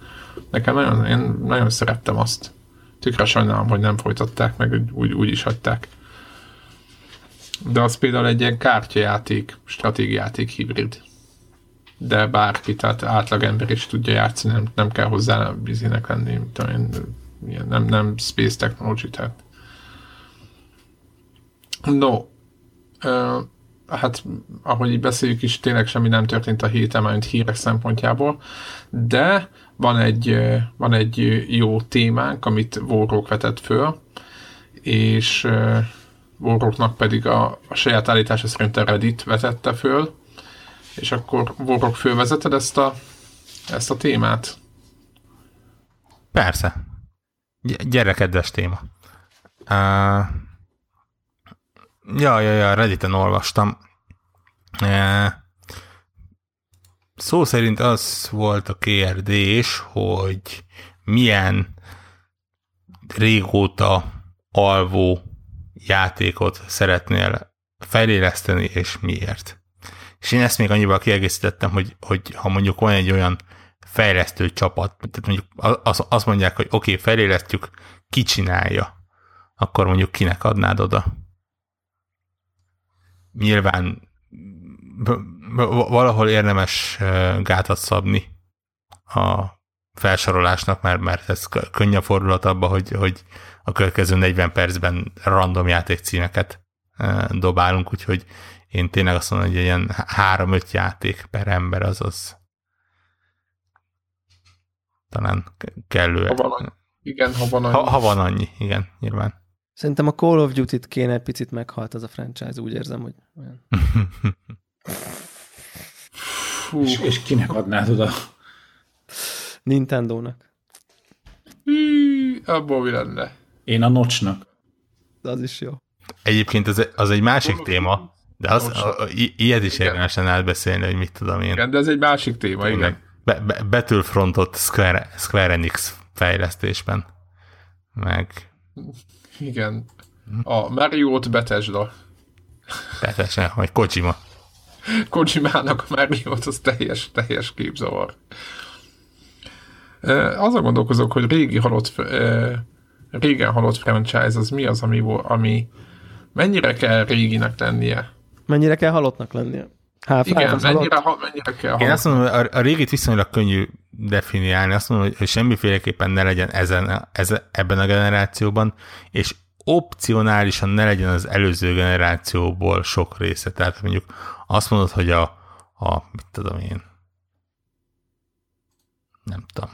Nekem nagyon, én nagyon szerettem azt. Tökre sajnálom, hogy nem folytatták meg, úgy, úgy is hagyták. De az például egy ilyen kártyajáték, stratégiáték hibrid de bárki, tehát átlagember is tudja játszani, nem, nem kell hozzá bizének lenni, mint tudom én, nem, nem space technology, tehát. No, uh, hát ahogy így beszéljük is, tényleg semmi nem történt a héten, mint hírek szempontjából, de van egy, ö, van egy ö, jó témánk, amit Warrock vetett föl, és Warrocknak pedig a, a saját állítása szerint a Reddit vetette föl, és akkor Warrock fölvezeted ezt a, ezt a témát? Persze. Gy- gyerekedves téma. Uh, ja, ja, ja, Redditen olvastam. Uh, szó szerint az volt a kérdés, hogy milyen régóta alvó játékot szeretnél feléleszteni, és miért. És én ezt még annyival kiegészítettem, hogy, hogy ha mondjuk van egy olyan fejlesztő csapat, tehát mondjuk az, mondják, hogy oké, okay, felélesztjük, ki csinálja, akkor mondjuk kinek adnád oda. Nyilván valahol érdemes gátat szabni a felsorolásnak, mert, mert ez könnyebb fordulat abba, hogy, hogy a következő 40 percben random játékcímeket dobálunk, úgyhogy én tényleg azt mondom, hogy ilyen 3-5 játék per ember az az talán kellő. Ha van annyi. Igen, ha van annyi. Ha, ha van annyi, igen, nyilván. Szerintem a Call of Duty-t kéne egy picit meghalt az a franchise, úgy érzem, hogy olyan. És, és kinek adnád oda? Nintendónak. hű, abból mi lenne? Én a nocsnak. De az is jó. Egyébként az, az egy másik téma, de az, Most- a, a, i- ilyet is Igen. érdemes lenne átbeszélni, hogy mit tudom én. Igen, de ez egy másik téma, igen. Be, be, Battlefrontot Square, Square Enix fejlesztésben. Meg Igen. A Mario-t Bethesda. teljesen, vagy Kojima. Kojimának a Mario-t, az teljes, teljes képzavar. Azon gondolkozok, hogy régi halott, régen halott franchise, az mi az, ami, ami mennyire kell réginek lennie? Mennyire kell halottnak lennie? Half-Life Igen, az halott? mennyire, ha, mennyire kell Én halott? azt mondom, hogy a, a régit viszonylag könnyű definiálni, azt mondom, hogy, hogy semmiféleképpen ne legyen ezen, ezen, ebben a generációban, és opcionálisan ne legyen az előző generációból sok része. Tehát mondjuk azt mondod, hogy a, a mit tudom én, nem tudom.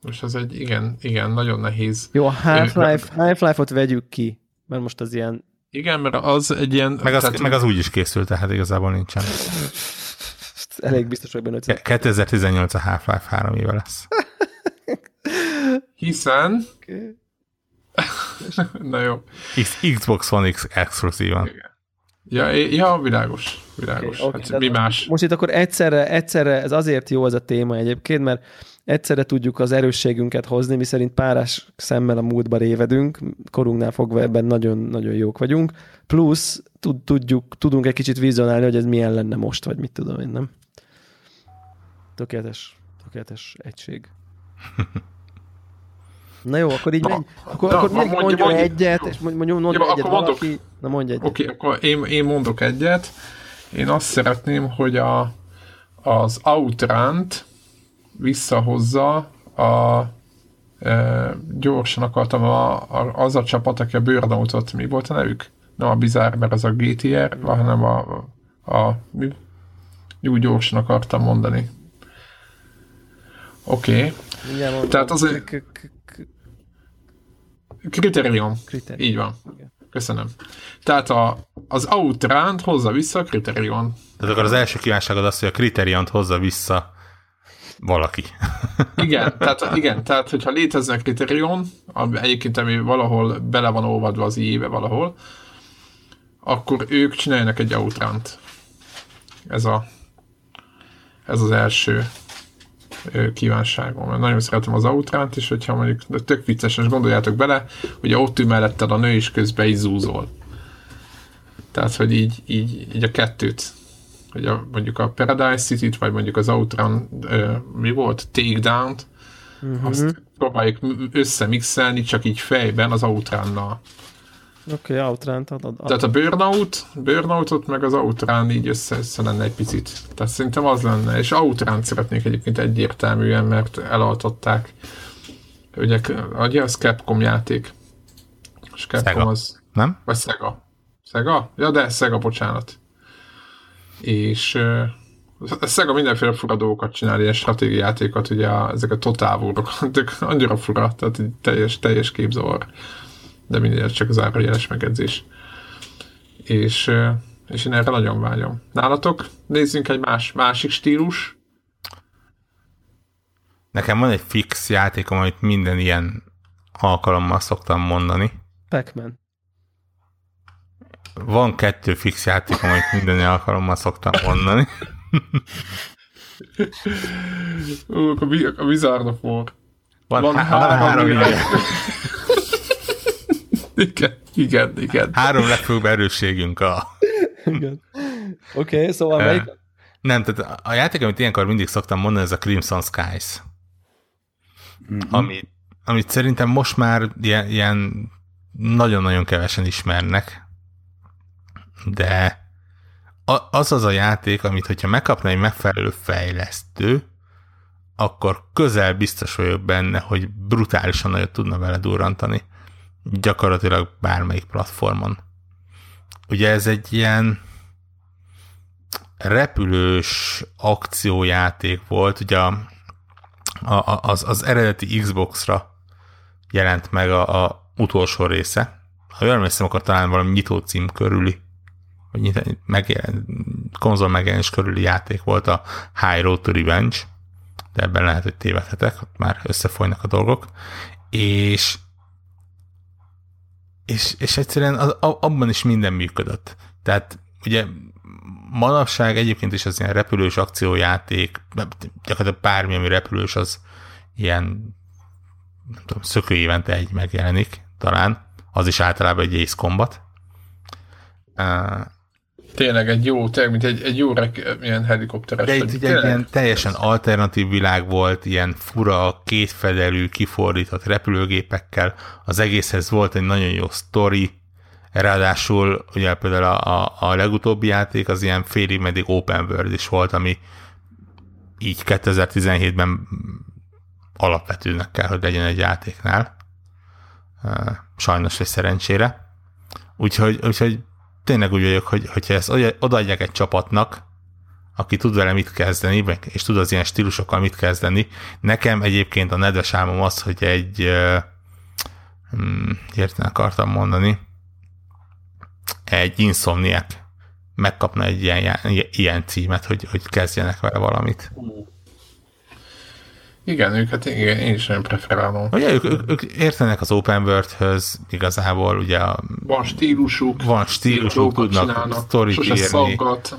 Most ez egy, igen, igen, nagyon nehéz. Jó, a Half-Life, Half-Life-ot vegyük ki, mert most az ilyen Igen, mert az egy ilyen... Meg az, tehát- meg az úgy is készült, tehát igazából nincsen. elég biztos vagyok benne, hogy Ke- 2018 a Half-Life három éve lesz. Hiszen... Na jó. X, Xbox One X exkluzívan. Ja, é- ja világos. Világos. Oké, oké, hát mi más? Most itt akkor egyszerre, egyszerre, ez azért jó az a téma egyébként, mert egyszerre tudjuk az erősségünket hozni, mi szerint párás szemmel a múltba révedünk, korunknál fogva ebben nagyon-nagyon jók vagyunk, plusz tud, tudjuk, tudunk egy kicsit vizionálni, hogy ez milyen lenne most, vagy mit tudom én, nem? Tökéletes, tökéletes egység. Na jó, akkor így Na, menj, akkor, na, akkor na, mondj, mondj- mondjon mondj- egyet, és mondj, mondjon mondj Jó, egyet akkor mondok. valaki. Na mondj egyet. Oké, okay, akkor én, én mondok egyet. Én azt szeretném, hogy a, az Outrant visszahozza a e, gyorsan akartam a, a, az a csapat, aki a Burnoutot, mi volt a nevük? Nem a Bizarre, mert az a GTR, hanem a, a mi? Úgy gyorsan akartam mondani. Oké. Okay. Tehát az- K- k- k- k- Kriterion. Kriterion. Így van. Igen. Köszönöm. Tehát a, az Outrant hozza vissza a Kriterion. Tehát akkor az első kívánságod az, hogy a Criteriont hozza vissza valaki. Igen, tehát, igen, tehát hogyha létezne Kriterion, ami egyébként ami valahol bele van olvadva az éve valahol, akkor ők csináljanak egy Outrant. Ez a ez az első kívánságom. Nagyon szeretem az Outrant, és hogyha mondjuk de tök vicces, és gondoljátok bele, hogy ott ül melletted a nő, és közben így zúzol. Tehát, hogy így, így, így a kettőt hogy a, mondjuk a Paradise City-t, vagy mondjuk az Outrun, ö, mi volt, Takedown-t, Mhm. azt próbáljuk összemixelni, csak így fejben az Outrunnal. Oké, okay, ad. Tehát a Burnout, Burnoutot meg az Outrun így össze, össze lenne egy picit. Tehát szerintem az lenne, és Outrun szeretnék egyébként egyértelműen, mert elaltották. Ugye, ugye az Capcom játék. És Capcom Sega. az... Nem? Vagy Sega. Sega? Ja, de Sega, bocsánat. És a Sega mindenféle fura dolgokat csinál, ilyen stratégiajátékokat, ugye a, ezek a ezek annyira fura, tehát így teljes, teljes képzavar. De mindegy, csak az árajeles megedzés. És, és én erre nagyon vágyom. Nálatok? Nézzünk egy más, másik stílus. Nekem van egy fix játékom, amit minden ilyen alkalommal szoktam mondani. Pac-Man. Van kettő fix játékom, amit minden alkalommal szoktam mondani. Ú, a, bi- a Wizard of War. Van, Van há- három három, ilyen. ilyen, Igen, igen, igen. három legfőbb erősségünk a... Igen. Oké, okay, szóval melyik? Nem, tehát a játék, amit ilyenkor mindig szoktam mondani, ez a Crimson Skies. Mhm. Ami, amit szerintem most már ilyen, ilyen nagyon-nagyon kevesen ismernek, de az az a játék, amit hogyha megkapna egy megfelelő fejlesztő, akkor közel biztos vagyok benne, hogy brutálisan nagyot tudna vele durrantani. Gyakorlatilag bármelyik platformon. Ugye ez egy ilyen repülős akciójáték volt, ugye a, a, az, az eredeti Xbox-ra jelent meg a, a utolsó része. Ha jól emlékszem, akkor talán valami nyitó cím körüli, vagy nyitó, megjelent, konzol megjelenés körüli játék volt a High Road to Revenge, de ebben lehet, hogy tévedhetek, ott már összefolynak a dolgok, és és, és egyszerűen az, abban is minden működött. Tehát ugye manapság egyébként is az ilyen repülős akciójáték, gyakorlatilag bármi, ami repülős, az ilyen nem tudom, szökő évente egy megjelenik, talán. Az is általában egy Ace Combat. Tényleg egy jó, tényleg, mint egy, egy jó rek, ilyen helikopteres. De itt egy ilyen teljesen alternatív világ volt, ilyen fura, kétfedelű, kifordított repülőgépekkel. Az egészhez volt egy nagyon jó sztori, ráadásul ugye például a, a, a legutóbbi játék az ilyen félig meddig open world is volt, ami így 2017-ben alapvetőnek kell, hogy legyen egy játéknál. Sajnos vagy szerencsére. Úgyhogy, úgyhogy tényleg úgy vagyok, hogy hogyha ezt odaadják egy csapatnak, aki tud vele mit kezdeni, és tud az ilyen stílusokkal mit kezdeni. Nekem egyébként a nedves álmom az, hogy egy hmm, érten akartam mondani, egy Insomniac megkapna egy ilyen, ilyen címet, hogy, hogy kezdjenek vele valamit. Igen, őket igen, én is nagyon preferálom. Ugye ők, ők, ők értenek az open world-höz igazából, ugye a, Van stílusuk. Van stílusuk, tudnak sztorit írni. Szaggat,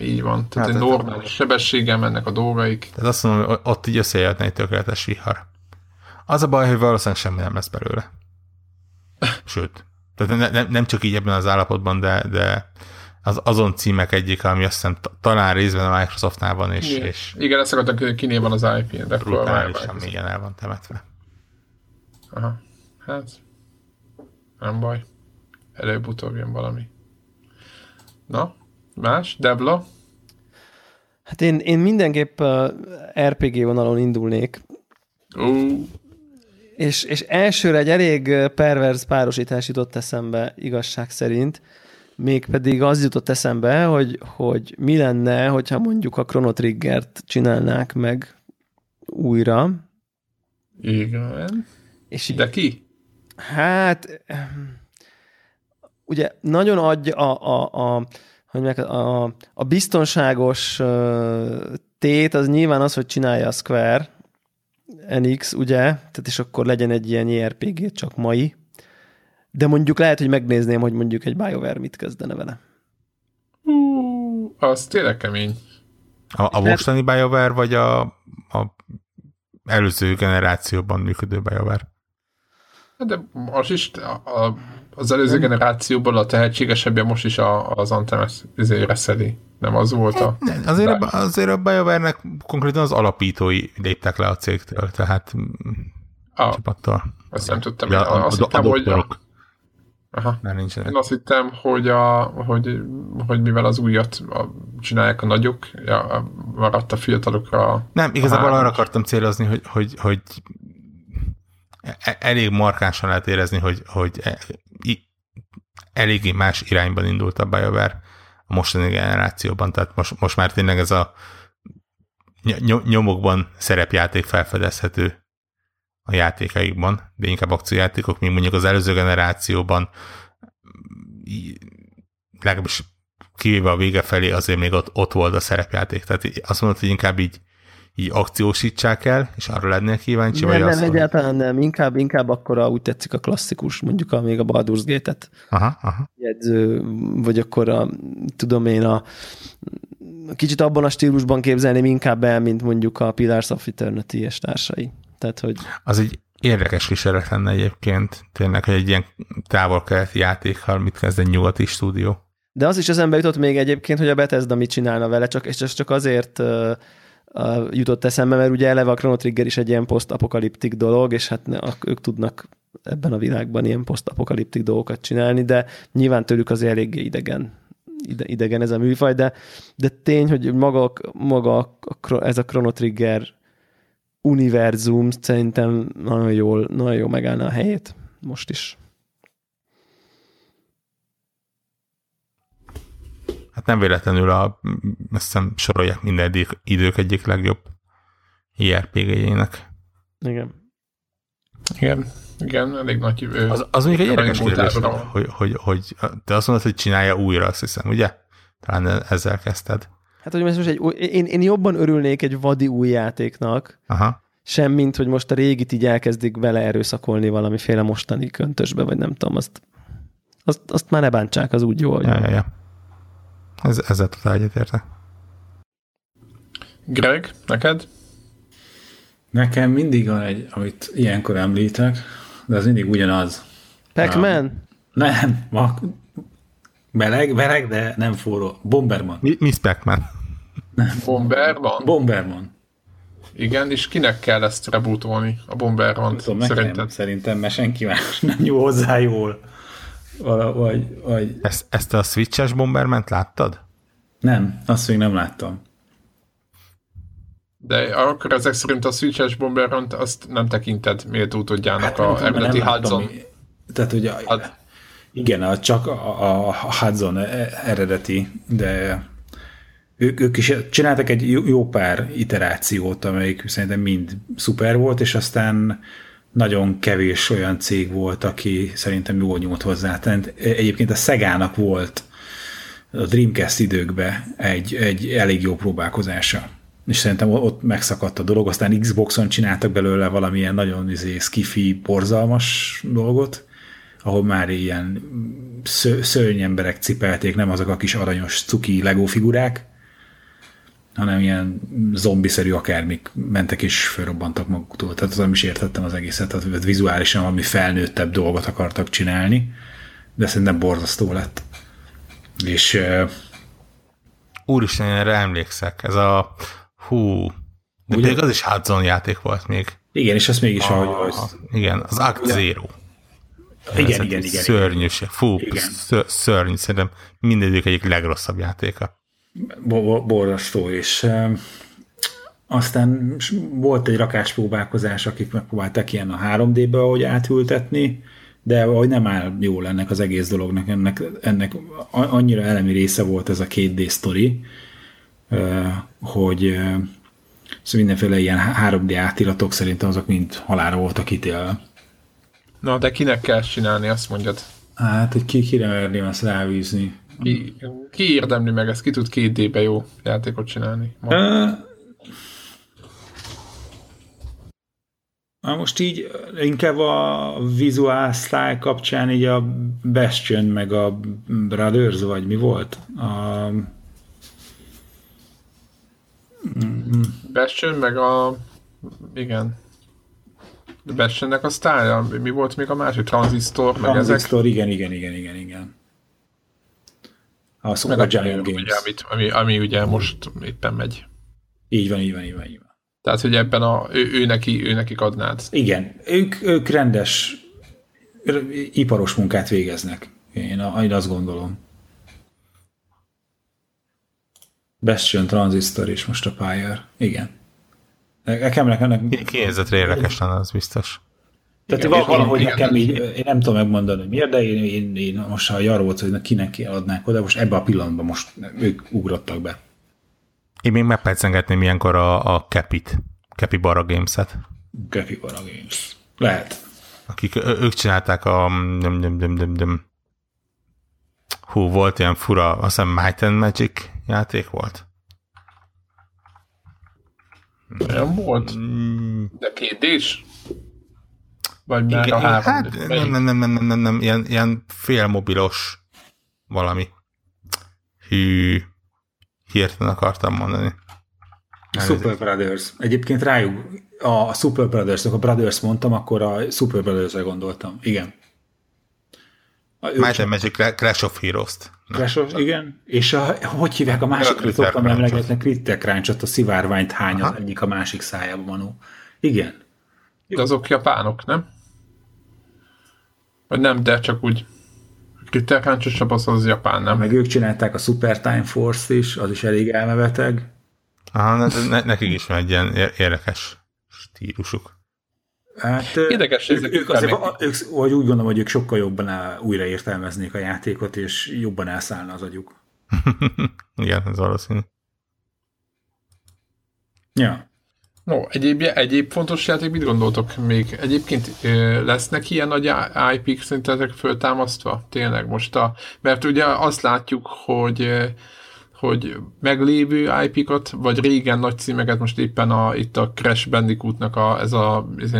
így van. Tehát hát, egy normális sebességgel mennek a dolgaik. Tehát azt mondom, hogy ott így összejöhetne egy tökéletes vihar. Az a baj, hogy valószínűleg semmi nem lesz belőle. Sőt. Tehát ne, ne, nem csak így ebben az állapotban, de, de az, azon címek egyik, ami azt hiszem talán részben a Microsoftnál van, és... Igen, és igen ezt akartam, kinél van az IP, de brutálisan igen el van temetve. Aha, hát nem baj. Előbb-utóbb jön valami. Na, más? Debla? Hát én, én mindenképp uh, RPG vonalon indulnék. Uh. És, és elsőre egy elég perverz párosítás jutott eszembe igazság szerint, mégpedig az jutott eszembe, hogy, hogy mi lenne, hogyha mondjuk a Chrono Triggert csinálnák meg újra. Igen. És De ki? Hát, ugye nagyon adja a, a, a, hogy a, a biztonságos tét az nyilván az, hogy csinálja a Square NX, ugye? Tehát és akkor legyen egy ilyen JRPG, csak mai de mondjuk lehet, hogy megnézném, hogy mondjuk egy BioWare mit kezdene vele. Uh, az tényleg kemény. A, a mostani BioWare, vagy a, a előző generációban működő BioWare? Hát de most is a, a, az előző generációban a tehetségesebbje most is a, az Antemes izére szedi. Nem az volt a... Azért, a, azért a BioWare-nek konkrétan az alapítói léptek le a cégtől, tehát a, csapattól. Azt nem tudtam. Ja, a, azt a, hittem, a hogy a, Aha. Már nincsenek. Én azt hittem, hogy, a, hogy, hogy mivel az újat csinálják a nagyok, ja, maradt a fiatalokra. Nem, igazából arra akartam célozni, hogy, hogy, hogy e, elég markánsan lehet érezni, hogy, hogy e, eléggé más irányban indult a BioWare a mostani generációban, tehát most, most már tényleg ez a nyomokban szerepjáték felfedezhető a játékaikban, de inkább akciójátékok, mint mondjuk az előző generációban legalábbis kivéve a vége felé azért még ott, ott volt a szerepjáték. Tehát azt mondod, hogy inkább így, így akciósítsák el, és arra lennél kíváncsi? Nem, vagy nem, azt egyáltalán nem. Inkább, inkább akkor úgy tetszik a klasszikus, mondjuk a, még a Baldur's Gate-et aha, aha. jegyző, vagy akkor a, tudom én, a kicsit abban a stílusban képzelném inkább el, mint mondjuk a Pillars of Eternity és társai. Tehát, hogy... Az egy érdekes kísérlet lenne egyébként, tényleg, hogy egy ilyen távol-keleti játékkal mit kezd egy nyugati stúdió. De az is eszembe jutott még egyébként, hogy a Bethesda mit csinálna vele, csak, és csak azért uh, uh, jutott eszembe, mert ugye eleve a Chrono Trigger is egy ilyen posztapokaliptik dolog, és hát ne, ők tudnak ebben a világban ilyen posztapokaliptik dolgokat csinálni, de nyilván tőlük azért eléggé idegen ide, idegen ez a műfaj, de, de tény, hogy maga, maga ez a Chrono Trigger univerzum szerintem nagyon jól, nagyon jól megállna a helyét most is. Hát nem véletlenül a, azt hiszem sorolják minden idők egyik legjobb IRPG-jének. Igen. Igen, igen, elég nagy... Az, az mondjuk egy érdekes kérdés, hogy, hogy, hogy, te azt mondod, hogy csinálja újra, azt hiszem, ugye? talán ezzel kezdted. Hát, hogy most egy, én, én jobban örülnék egy vadi új játéknak, Aha. sem mint, hogy most a régit így elkezdik vele erőszakolni valamiféle mostani köntösbe, vagy nem tudom, azt, azt, azt már ne bántsák, az úgy jó, Ja, ja, ja. Ez, ezzel totál egyetértek. Greg, neked? Nekem mindig van egy, amit ilyenkor említek, de az mindig ugyanaz. Pac-Man? Nem, ma meleg, meleg, de nem forró. Bomberman. Mi- Miss Pac-Man. Bomberman? Bomberman. Igen, és kinek kell ezt rebootolni, a Bomberman Tudom, nekem szerinted? szerintem, mert senki más nem jó hozzá jól. Vala, vagy, vagy Ezt, ezt a Switches Bomberment láttad? nem, azt még nem láttam. De akkor ezek szerint a Switches Bomberman azt nem tekinted méltó utódjának nem a tudom, eredeti nem. Hudson. Tehát ugye, Hát- igen, a, csak a, a, a Hudson e- eredeti, de ők, ők is csináltak egy jó, pár iterációt, amelyik szerintem mind szuper volt, és aztán nagyon kevés olyan cég volt, aki szerintem jól nyúlt hozzá. Tehát egyébként a Szegának volt a Dreamcast időkben egy, egy elég jó próbálkozása. És szerintem ott megszakadt a dolog, aztán Xboxon csináltak belőle valamilyen nagyon izé, skifi, borzalmas dolgot, ahol már ilyen szö, szörny emberek cipelték, nem azok a kis aranyos cuki Lego figurák, hanem ilyen zombiszerű akármik mentek és felrobbantak maguktól. Tehát az nem is értettem az egészet, tehát vizuálisan valami felnőttebb dolgot akartak csinálni, de szerintem borzasztó lett. És uh, Úristen, erre emlékszek. Ez a... Hú... De Ugye? még az is Hudson játék volt még. igen, és azt mégis, A, ahogy igen, az Act Zero. igen, igen, igen, Szörnyűség. Fú, Igen. ször, szörnyű. Szerintem mindegyik egyik legrosszabb játéka. Bo- bo- borzasztó, és aztán volt egy rakás próbálkozás, akik megpróbálták ilyen a 3D-be ahogy átültetni, de ahogy nem áll jól ennek az egész dolognak, ennek, ennek annyira elemi része volt ez a 2D sztori, hogy szóval mindenféle ilyen 3D átiratok szerintem azok mind halára voltak ítélve. Na, de kinek kell ezt csinálni, azt mondjad. Hát, hogy ki kire merni azt rávízni. Ki, ki érdemli meg ezt, ki tud két D-be jó játékot csinálni? Na most így inkább a visual style kapcsán így a Bastion meg a Brothers, vagy mi volt? A, Bastion, meg a... Igen. Bastionnek a sztálya, mi volt még a másik? Transistor, meg ezek? Transistor, igen, igen, igen, igen, igen. A Meg Super a Giant Games. ugye, amit, ami, ami ugye most éppen megy. Így van, így van, így van, így van. Tehát, hogy ebben a, ő, ő, neki, ő nekik adnád. Igen, ők, ők rendes iparos munkát végeznek. Én, a- én azt gondolom. Bastion, Transistor és most a Pyre. Igen. Nekem, nekem, nekem Kinézetre érdekes lenne, az biztos. Tehát Igen, val- valahogy igen. nekem így, én nem tudom megmondani, hogy miért, de én, én, én most ha arról volt, hogy na, kinek adnák oda, most ebbe a pillanatban most ők ugrottak be. Én még megpercengetném ilyenkor a, a Capit, Capi Barra Games-et, Capybara Games. Lehet. akik ők csinálták a döm, döm, döm, döm, döm. Hú, volt ilyen fura, azt hiszem Might and Magic játék volt. Nem volt? Mm, De két D-s? Vagy már igen, a három hát nem, nem, nem, nem, nem, nem, nem, ilyen, ilyen félmobilos valami. Hű, hirtelen akartam mondani. Super Brothers. Egyébként rájuk a Super Brothers, a Brothers mondtam, akkor a Super Brothers-re gondoltam. Igen. A, Might and Magic Clash of Heroes-t. Na, Crash of, igen. És a, hogy hívják a másik, szoktam emlegetni, Critter Crunch-ot, a szivárványt hány az egyik a másik szájába manó. Igen. De azok japánok, nem? Vagy nem, de csak úgy Ritterkáncsosabb az az japán, nem? Meg ők csinálták a Super Time Force-t is, az is elég elmebeteg. Aha, ne, ne, nekik is van egy ilyen ér- érdekes stílusuk. Hát, Érdekes, ők, ezek ők, azért, utána- ők, vagy úgy gondolom, hogy ők sokkal jobban el, újraértelmeznék a játékot, és jobban elszállna az agyuk. Igen, ez valószínű. Ja. No, egyéb, egyéb fontos játék, mit gondoltok még? Egyébként ö, lesznek ilyen nagy IP-k szerintetek föltámasztva? Tényleg most a... Mert ugye azt látjuk, hogy ö, hogy meglévő IP-kat, vagy régen nagy címeket, most éppen a, itt a Crash Bandicootnak a, ez a ez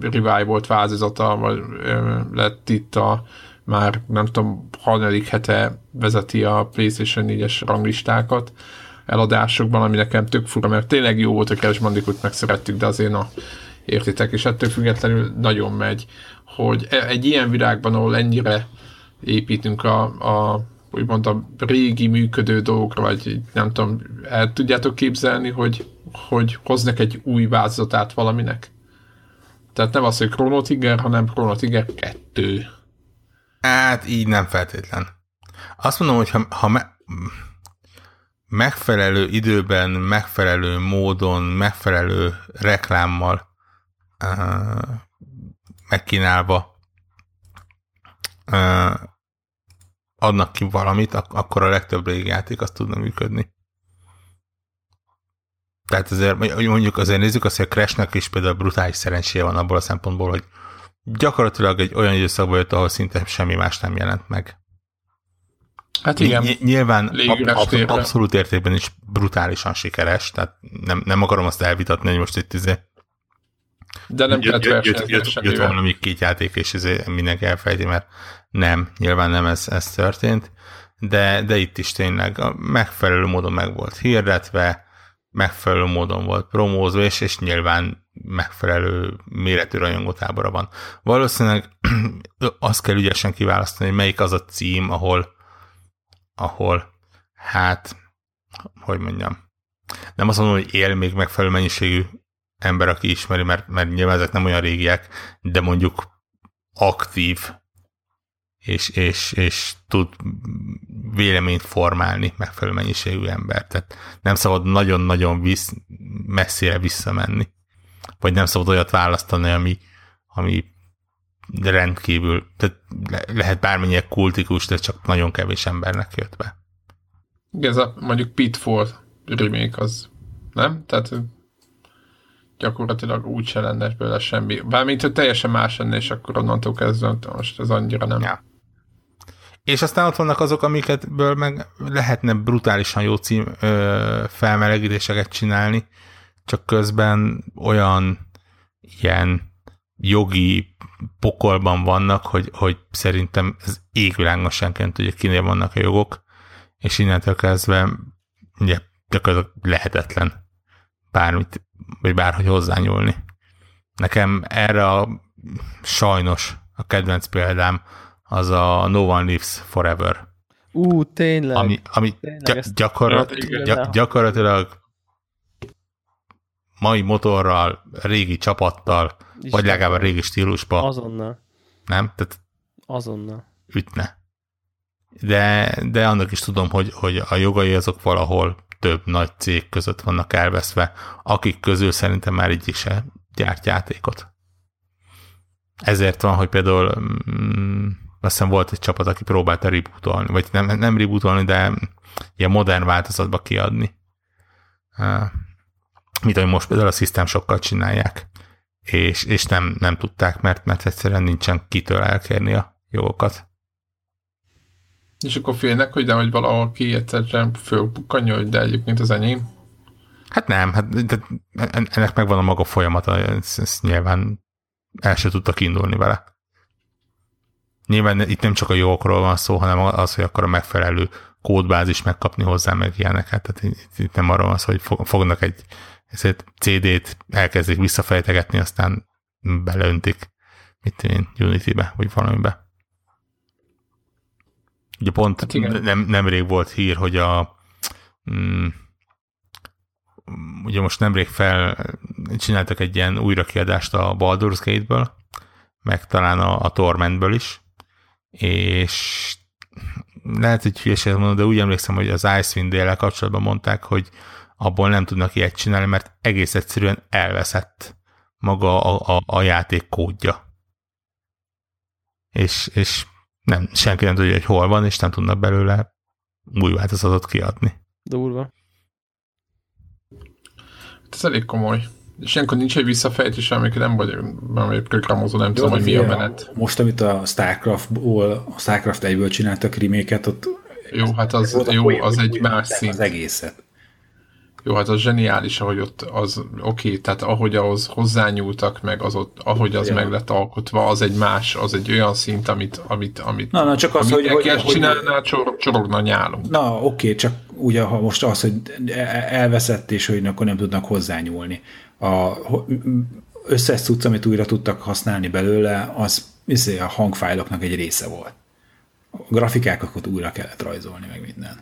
revival változata, vagy ö, lett itt a már nem tudom, harmadik hete vezeti a PlayStation 4-es ranglistákat eladásokban, ami nekem tök fura, mert tényleg jó volt a Crash Bandicoot, meg szerettük, de azért a értitek, és ettől függetlenül nagyon megy, hogy e- egy ilyen világban, ahol ennyire építünk a, a úgymond a régi működő dolgokra, vagy nem tudom, el tudjátok képzelni, hogy, hogy hoznak egy új változatát valaminek? Tehát nem az, hogy Chrono Trigger, hanem Chrono Trigger 2. Hát így nem feltétlen. Azt mondom, hogy ha, ha me, megfelelő időben, megfelelő módon, megfelelő reklámmal uh, megkínálva uh, adnak ki valamit, ak- akkor a legtöbb játék azt tudna működni. Tehát azért, mondjuk azért nézzük azt, hogy a Crashnek is például brutális szerencséje van abból a szempontból, hogy gyakorlatilag egy olyan időszakban jött, ahol szinte semmi más nem jelent meg. Hát igen. Ny- nyilván ab- ab- abszolút értékben is brutálisan sikeres, tehát nem, nem akarom azt elvitatni, hogy most itt izé de nem jött, jött, jött, jött, jött valami két játék, és izé mindenki elfejti, mert nem, nyilván nem ez, ez történt, de, de itt is tényleg a megfelelő módon meg volt hirdetve, megfelelő módon volt promózva, és, és nyilván megfelelő méretű rajongótábora van. Valószínűleg azt kell ügyesen kiválasztani, hogy melyik az a cím, ahol, ahol hát, hogy mondjam, nem azt mondom, hogy él még megfelelő mennyiségű ember, aki ismeri, mert, mert nyilván ezek nem olyan régiek, de mondjuk aktív és, és, és tud véleményt formálni megfelelő mennyiségű ember. Tehát nem szabad nagyon-nagyon visz, messzire visszamenni. Vagy nem szabad olyat választani, ami, ami rendkívül, tehát lehet bármennyire kultikus, de csak nagyon kevés embernek jött be. Igen, ez a mondjuk Pitfall remake az, nem? Tehát gyakorlatilag úgy se lenne belőle semmi. Bármint, hogy teljesen más lenne, és akkor onnantól kezdve most ez annyira nem. Ja. És aztán ott vannak azok, amiketből meg lehetne brutálisan jó cím ö, felmelegítéseket csinálni, csak közben olyan ilyen jogi pokolban vannak, hogy, hogy szerintem ez égvilágos senként tudja, kinél vannak a jogok, és innentől kezdve ugye, gyakorlatilag lehetetlen bármit, vagy bárhogy hozzányúlni. Nekem erre a sajnos a kedvenc példám az a No One Lives Forever. Ú, tényleg. Ami, ami tényleg gy- gyakorlat, gy- gyakorlatilag mai motorral, régi csapattal, Isten. vagy legalább a régi stílusban. Azonnal. Nem? Tehát Azonnal. Ütne. De, de annak is tudom, hogy, hogy a jogai azok valahol több nagy cég között vannak elveszve, akik közül szerintem már így is gyárt játékot. Ezért van, hogy például mm, azt hiszem volt egy csapat, aki próbálta rebootolni, vagy nem, nem rebootolni, de ilyen modern változatba kiadni. Mint ahogy most például a System sokkal csinálják. És, és nem, nem tudták, mert, mert egyszerűen nincsen kitől elkérni a jogokat. És akkor félnek, hogy de hogy valahol ki egyszerűen fölbukkanja, hogy de egyébként az enyém? Hát nem, hát de ennek megvan a maga folyamata, ezt, ezt nyilván el se tudtak indulni vele. Nyilván itt nem csak a jogokról van szó, hanem az, hogy akkor a megfelelő kódbázis megkapni hozzá meg ilyeneket. Tehát itt, itt nem arról van szó, hogy fognak egy CD-t, elkezdik visszafejtegetni, aztán beleöntik, mit én, Unity-be, vagy valamibe. Ugye pont hát nem, nemrég volt hír, hogy a mm, ugye most nemrég fel csináltak egy ilyen újrakiadást a Baldur's Gate-ből, meg talán a, a Tormentből is, és lehet, hogy hülyeséget mondom, de úgy emlékszem, hogy az Icewind dél kapcsolatban mondták, hogy abból nem tudnak ilyet csinálni, mert egész egyszerűen elveszett maga a, a, a játék kódja. És, és nem, senki nem tudja, hogy hol van, és nem tudnak belőle új változatot kiadni. Durva. Ez elég komoly. És ilyenkor nincs egy visszafejtés, amikor nem vagy valami programozó, nem Jó, tudom, hogy mi a menet. Most, amit a Starcraft-ból, a Starcraft 1-ből csináltak reméket, ott Jó, hát az, jó, az egy más szint. Az egészet. Jó, hát az zseniális, ahogy ott az, oké, okay, tehát ahogy ahhoz hozzányúltak, meg az ott, ahogy az Ja. meg lett alkotva, az egy más, az egy olyan szint, amit, amit, amit Na, na, csak az, amit hogy- hogy- hogy, hogy- csinálná, csor, csorogna nyálunk. Na, oké, csak ugye, ha most az, hogy elveszett, és hogy akkor nem tudnak hozzányúlni. A összes cucc, amit újra tudtak használni belőle, az izé, a hangfájloknak egy része volt. A grafikákat újra kellett rajzolni, meg minden.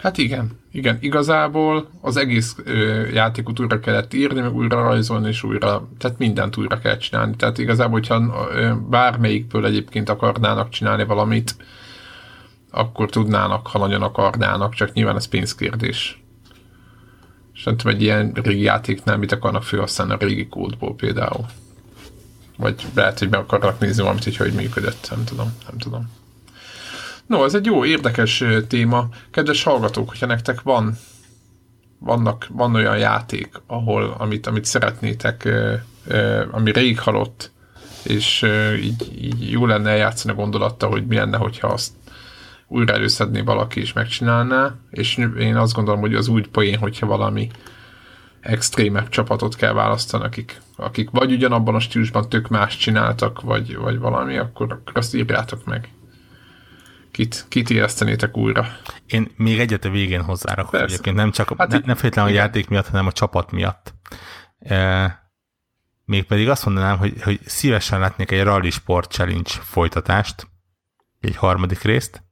Hát igen, igen, igazából az egész ö, játékot újra kellett írni, meg újra rajzolni, és újra, tehát mindent újra kell csinálni. Tehát igazából, hogyha ö, bármelyikből egyébként akarnának csinálni valamit, akkor tudnának, ha nagyon akarnának, csak nyilván ez pénzkérdés. Tudom, egy ilyen régi játéknál mit akarnak felhasználni a régi kódból például. Vagy lehet, hogy meg akarnak nézni valamit, hogy hogy működött, nem tudom, nem tudom. No, ez egy jó, érdekes téma. Kedves hallgatók, hogyha nektek van, vannak, van olyan játék, ahol, amit, amit szeretnétek, ami rég halott, és így, így jó lenne eljátszani a gondolattal, hogy mi lenne, hogyha azt újra előszedné valaki és megcsinálná, és én azt gondolom, hogy az úgy poén, hogyha valami extrémebb csapatot kell választani, akik, akik vagy ugyanabban a stílusban tök más csináltak, vagy, vagy valami, akkor, akkor azt írjátok meg. Kit, kit éreztenétek újra? Én még egyet a végén hozzárakok Persze. egyébként, nem csak Hát ne, nem feltétlenül a játék miatt, hanem a csapat miatt. E, mégpedig azt mondanám, hogy, hogy szívesen látnék egy Rally Sport Challenge folytatást, egy harmadik részt,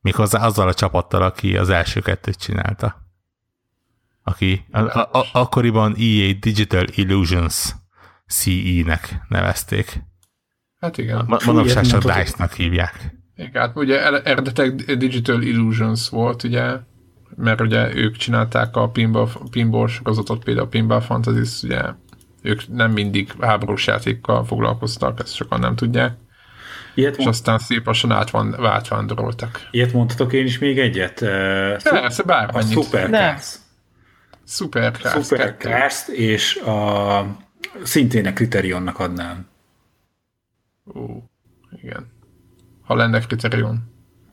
méghozzá azzal a csapattal, aki az első kettőt csinálta. Aki a, a, a, akkoriban EA Digital Illusions CE-nek nevezték. Hát igen. Ma, manapság csak. DICE-nak hívják. Igen, hát ugye eredetek Digital Illusions volt, ugye, mert ugye ők csinálták a pinball, pinball sorozatot, például a Pinball Fantasy, ugye ők nem mindig háborús játékkal foglalkoztak, ezt sokan nem tudják, Ilyet, és mond, aztán szép lassan átvan, átvándoroltak. ilyet mondhatok én is még egyet? Persze, A bármennyit. Supercars. Supercars. Supercars és a szintén a Criterionnak adnám. Ó, igen. Ha lenne kriterion.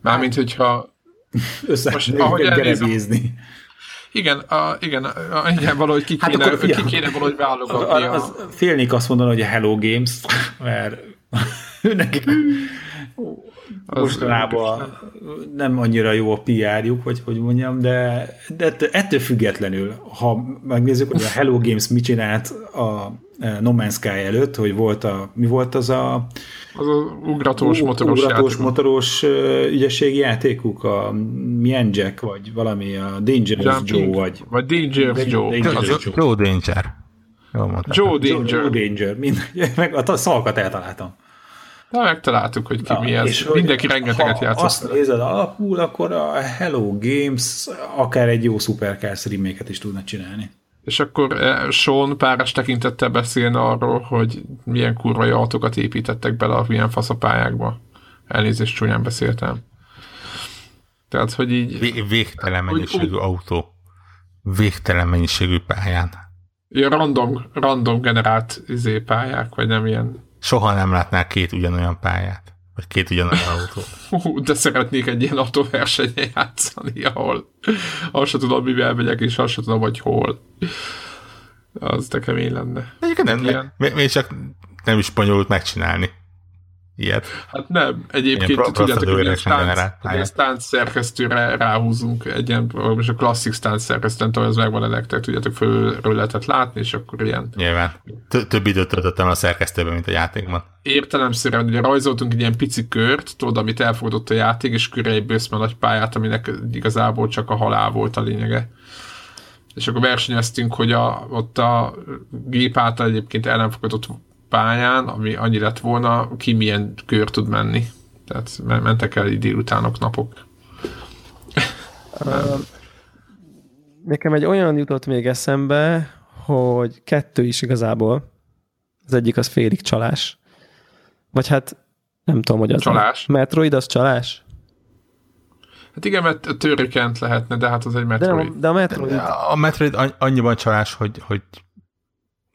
Mármint, hogyha Össze Most, ahogy elnézem- igen, a, igen, a, igen, valahogy ki Hát kéne, akkor ki kéne valahogy válogatni. Az, a, az, félnék azt mondani, hogy a Hello Games, mert nekik mostanában nem annyira jó a PR-juk, vagy hogy mondjam, de, de ettől, függetlenül, ha megnézzük, hogy a Hello Games mit csinált a No Man's Sky előtt, hogy volt a, mi volt az a az a ugratós motoros ugratós játék. motoros ö, ügyességi játékuk, a milyen Jack, vagy valami, a Dangerous Jumping, Joe, vagy Vagy Dangerous Dan- Joe. Dangerous Joe. Joe Danger. Jól mondtam. Joe Danger. Joe Danger, mindegy, meg a a szalkat eltaláltam. Na, megtaláltuk, hogy ki Na, mi ez. és Mindenki rengeteget ha játszott. azt nézed alapul, akkor a Hello Games akár egy jó Supercars remake is tudna csinálni. És akkor eh, Sean páras tekintettel beszélne arról, hogy milyen kurva jó autókat építettek bele a milyen faszapályákba. Elnézést, csúnyán beszéltem. Tehát, hogy így... Vé- végtelen mennyiségű autó. Végtelen mennyiségű pályán. Ilyen random, random generált izé pályák, vagy nem ilyen... Soha nem látnál két ugyanolyan pályát. Vagy két ugyanolyan autót. Hú, de szeretnék egy ilyen autóversenyen játszani, ahol azt se tudom, mivel megyek, és azt se tudom, hogy hol. Az de kemény lenne. Egyébként nem, Igen. még, csak nem is bonyolult megcsinálni. Ilyet. Hát nem, egyébként tudjátok, hogy generált ilyen pályát. stánc szerkesztőre ráhúzunk egy ilyen, most a klasszik stánc szerkesztő, nem tudom, ez megvan a nektek, tudjátok, fölről lehetett látni, és akkor ilyen Nyilván. Több időt töltöttem a szerkesztőben, mint a játékban. értelemszerűen ugye rajzoltunk egy ilyen pici kört, tudod, amit elfogadott a játék, és körülbelül egy nagy pályát, aminek igazából csak a halál volt a lényege. És akkor versenyeztünk, hogy a, ott a gép által egyébként ellenfogadott pályán, ami annyi lett volna, ki milyen kör tud menni. Tehát me- mentek el így délutánok, napok. Nekem egy olyan jutott még eszembe, hogy kettő is igazából. Az egyik az félig csalás. Vagy hát nem tudom, hogy az. Csalás? Metroid az csalás? Hát igen, mert törőkent lehetne, de hát az egy De, Metroid. nem, de a Metroid... A Metroid anny- annyiban csalás, hogy, hogy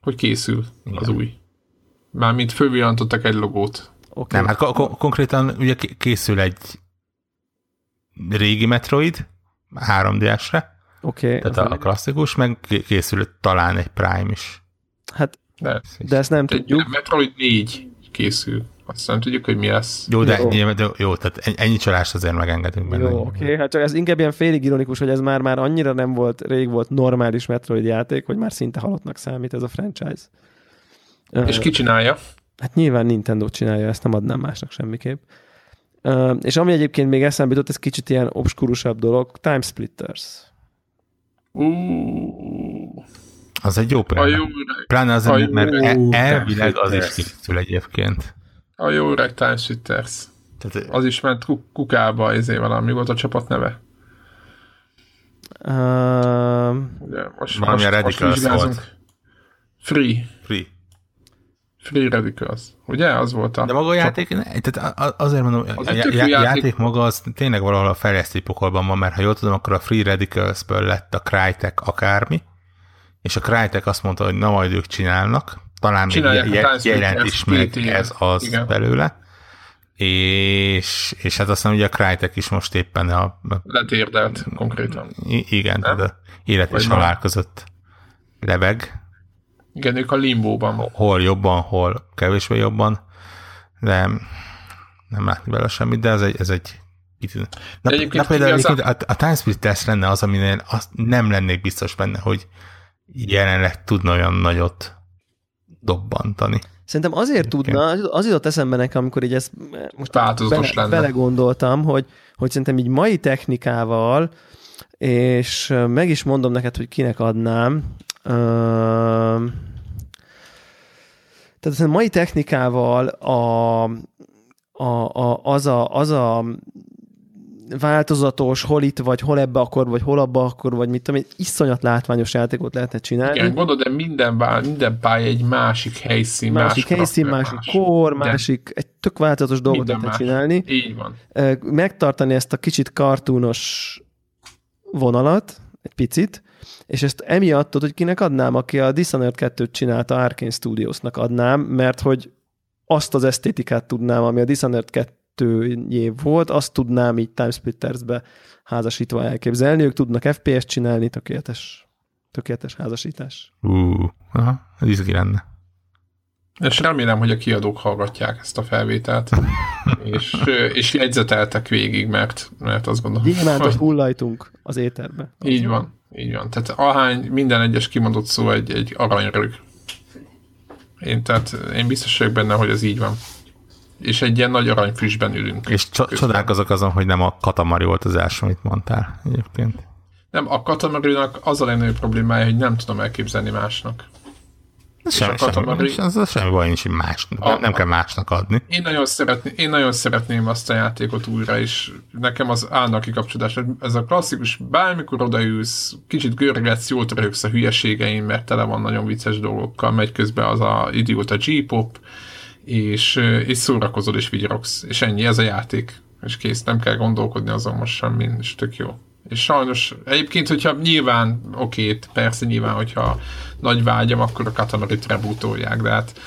Hogy készül az Igen. új. Mármint fölvillantottak egy logót. Okay. nem, hát ko- ko- konkrétan ugye ké- készül egy régi Metroid 3DS-re, Oké. tehát a, a klasszikus, meg készül talán egy Prime is. Hát, De, de ezt nem tudjuk. Metroid 4 készül. Azt nem tudjuk, hogy mi lesz. Jó, de Jó. Ennyi, de jó, tehát ennyi- csalást azért megengedünk benne. Jó, oké, hát csak ez inkább ilyen félig ironikus, hogy ez már már annyira nem volt, rég volt normális Metroid játék, hogy már szinte halottnak számít ez a franchise. És ki csinálja? Hát nyilván Nintendo csinálja, ezt nem adnám másnak semmiképp. És ami egyébként még eszembe jutott, ez kicsit ilyen obskurusabb dolog, Time Splitters. Uh, Az egy jó a példa. jó öreg, Pláne azért, a jó mert el- elvileg az is készül egyébként. a jó öreg Time Shifters. Tehát, Az is ment kuk- kukába, ezé valami volt a csapat neve. Uh, Ugye, most, Valami most, most vizsgázunk. volt. Free. free. Free Radicals. Ugye? Az volt a... De maga a játék, ne, tehát azért mondom, Az a já- játék. játék maga az tényleg valahol a fejlesztő pokolban van, mert ha jól tudom, akkor a Free Radicals-ből lett a Crytek akármi, és a Crytek azt mondta, hogy na majd ők csinálnak, talán még Csinálják a je- Time Splitters jelent is meg ez az Igen. belőle, és, és hát aztán ugye a Crytek is most éppen a, Letérdelt konkrétan. igen, a élet és halál között leveg, Igen, ők a limbóban. hol jobban, hol kevésbé jobban, de nem látni vele semmit, de ez egy, ez egy. Na, egyébként na például mi az a- egyébként a, a Time Split test lenne az, aminél azt nem lennék biztos benne, hogy jelenleg tudna olyan nagyot dobbantani. Szerintem azért Egyébként. tudna, az jutott eszembe nekem, amikor így ezt most Változatos bele, belegondoltam, hogy, hogy szerintem így mai technikával, és ö, meg is mondom neked, hogy kinek adnám. Tehát a mai technikával a, a, a, az, a, az a változatos, hol itt vagy, hol ebbe akkor, vagy hol abba akkor, vagy mit tudom én, iszonyat látványos játékot lehetne csinálni. Igen, gondolod, de minden, bá, minden pálya egy másik helyszín, másik más helyszín, másik más. kor, Minden. másik, egy tök változatos dolgot Minden lehetne más. csinálni. Így van. Megtartani ezt a kicsit kartúnos vonalat, egy picit, és ezt emiatt tudod, hogy kinek adnám, aki a Dishonored 2-t csinálta, Arkane Studiosnak adnám, mert hogy azt az esztétikát tudnám, ami a Dishonored 2 év volt, azt tudnám így Timesplittersbe házasítva elképzelni. Ők tudnak FPS csinálni, tökéletes, tökéletes házasítás. Ú, aha, ez lenne. És remélem, hogy a kiadók hallgatják ezt a felvételt, és, és jegyzeteltek végig, mert, mert azt gondolom, Gyémántot hullajtunk az éterbe. így van, így van. Tehát ahány minden egyes kimondott szó egy, egy aranyrög. Én, tehát én biztos vagyok benne, hogy ez így van. És egy ilyen nagy aranyfüstben ülünk. És cso- csodálkozok azon, hogy nem a Katamari volt az első, amit mondtál egyébként. Nem, a katamarinak az a legnagyobb problémája, hogy nem tudom elképzelni másnak. Semmi, semmi, az semmi baj nincs, hogy más, A- nem kell másnak adni. Én nagyon, szeretném, én nagyon szeretném azt a játékot újra, és nekem az állna a kikapcsolódás. Ez a klasszikus, bármikor odaülsz, kicsit görgetsz, jól röhögsz a hülyeségeim, mert tele van nagyon vicces dolgokkal, megy közben az a idióta G-pop, és, és szórakozol és vigyorogsz, és ennyi, ez a játék. És kész, nem kell gondolkodni azon most semmin, és tök jó. És sajnos, egyébként, hogyha nyilván, oké, persze nyilván, hogyha nagy vágyam, akkor a Katamarit rebootolják, de hát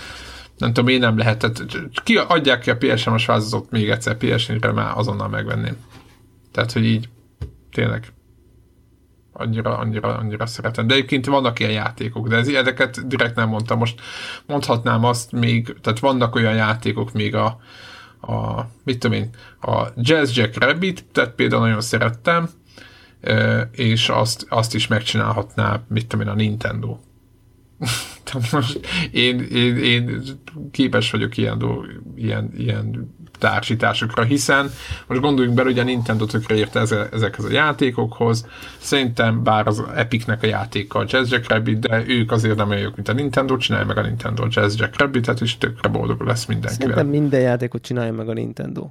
nem tudom, én nem lehet. Tehát, ki adják ki a PSM-es változatot még egyszer PSN-re, már azonnal megvenném. Tehát, hogy így tényleg annyira, annyira, annyira szeretem. De egyébként vannak ilyen játékok, de ez, ezeket direkt nem mondtam. Most mondhatnám azt még, tehát vannak olyan játékok még a, a mit tudom én, a Jazz Jack Rabbit, tehát például nagyon szerettem, és azt, azt is megcsinálhatná, mit tudom én, a Nintendo. Most én, én, én képes vagyok ilyen, dolg, ilyen, ilyen társításokra, hiszen most gondoljunk bele, hogy a Nintendo tökre érte eze- ezekhez a játékokhoz. Szerintem bár az Epicnek a játéka a Jazz Jack Rabbit, de ők azért nem olyan jók, mint a Nintendo, csinálja meg a Nintendo Jazz Jack Rabbit-et, és tökre boldog lesz mindenkivel. Szerintem minden játékot csinálja meg a Nintendo.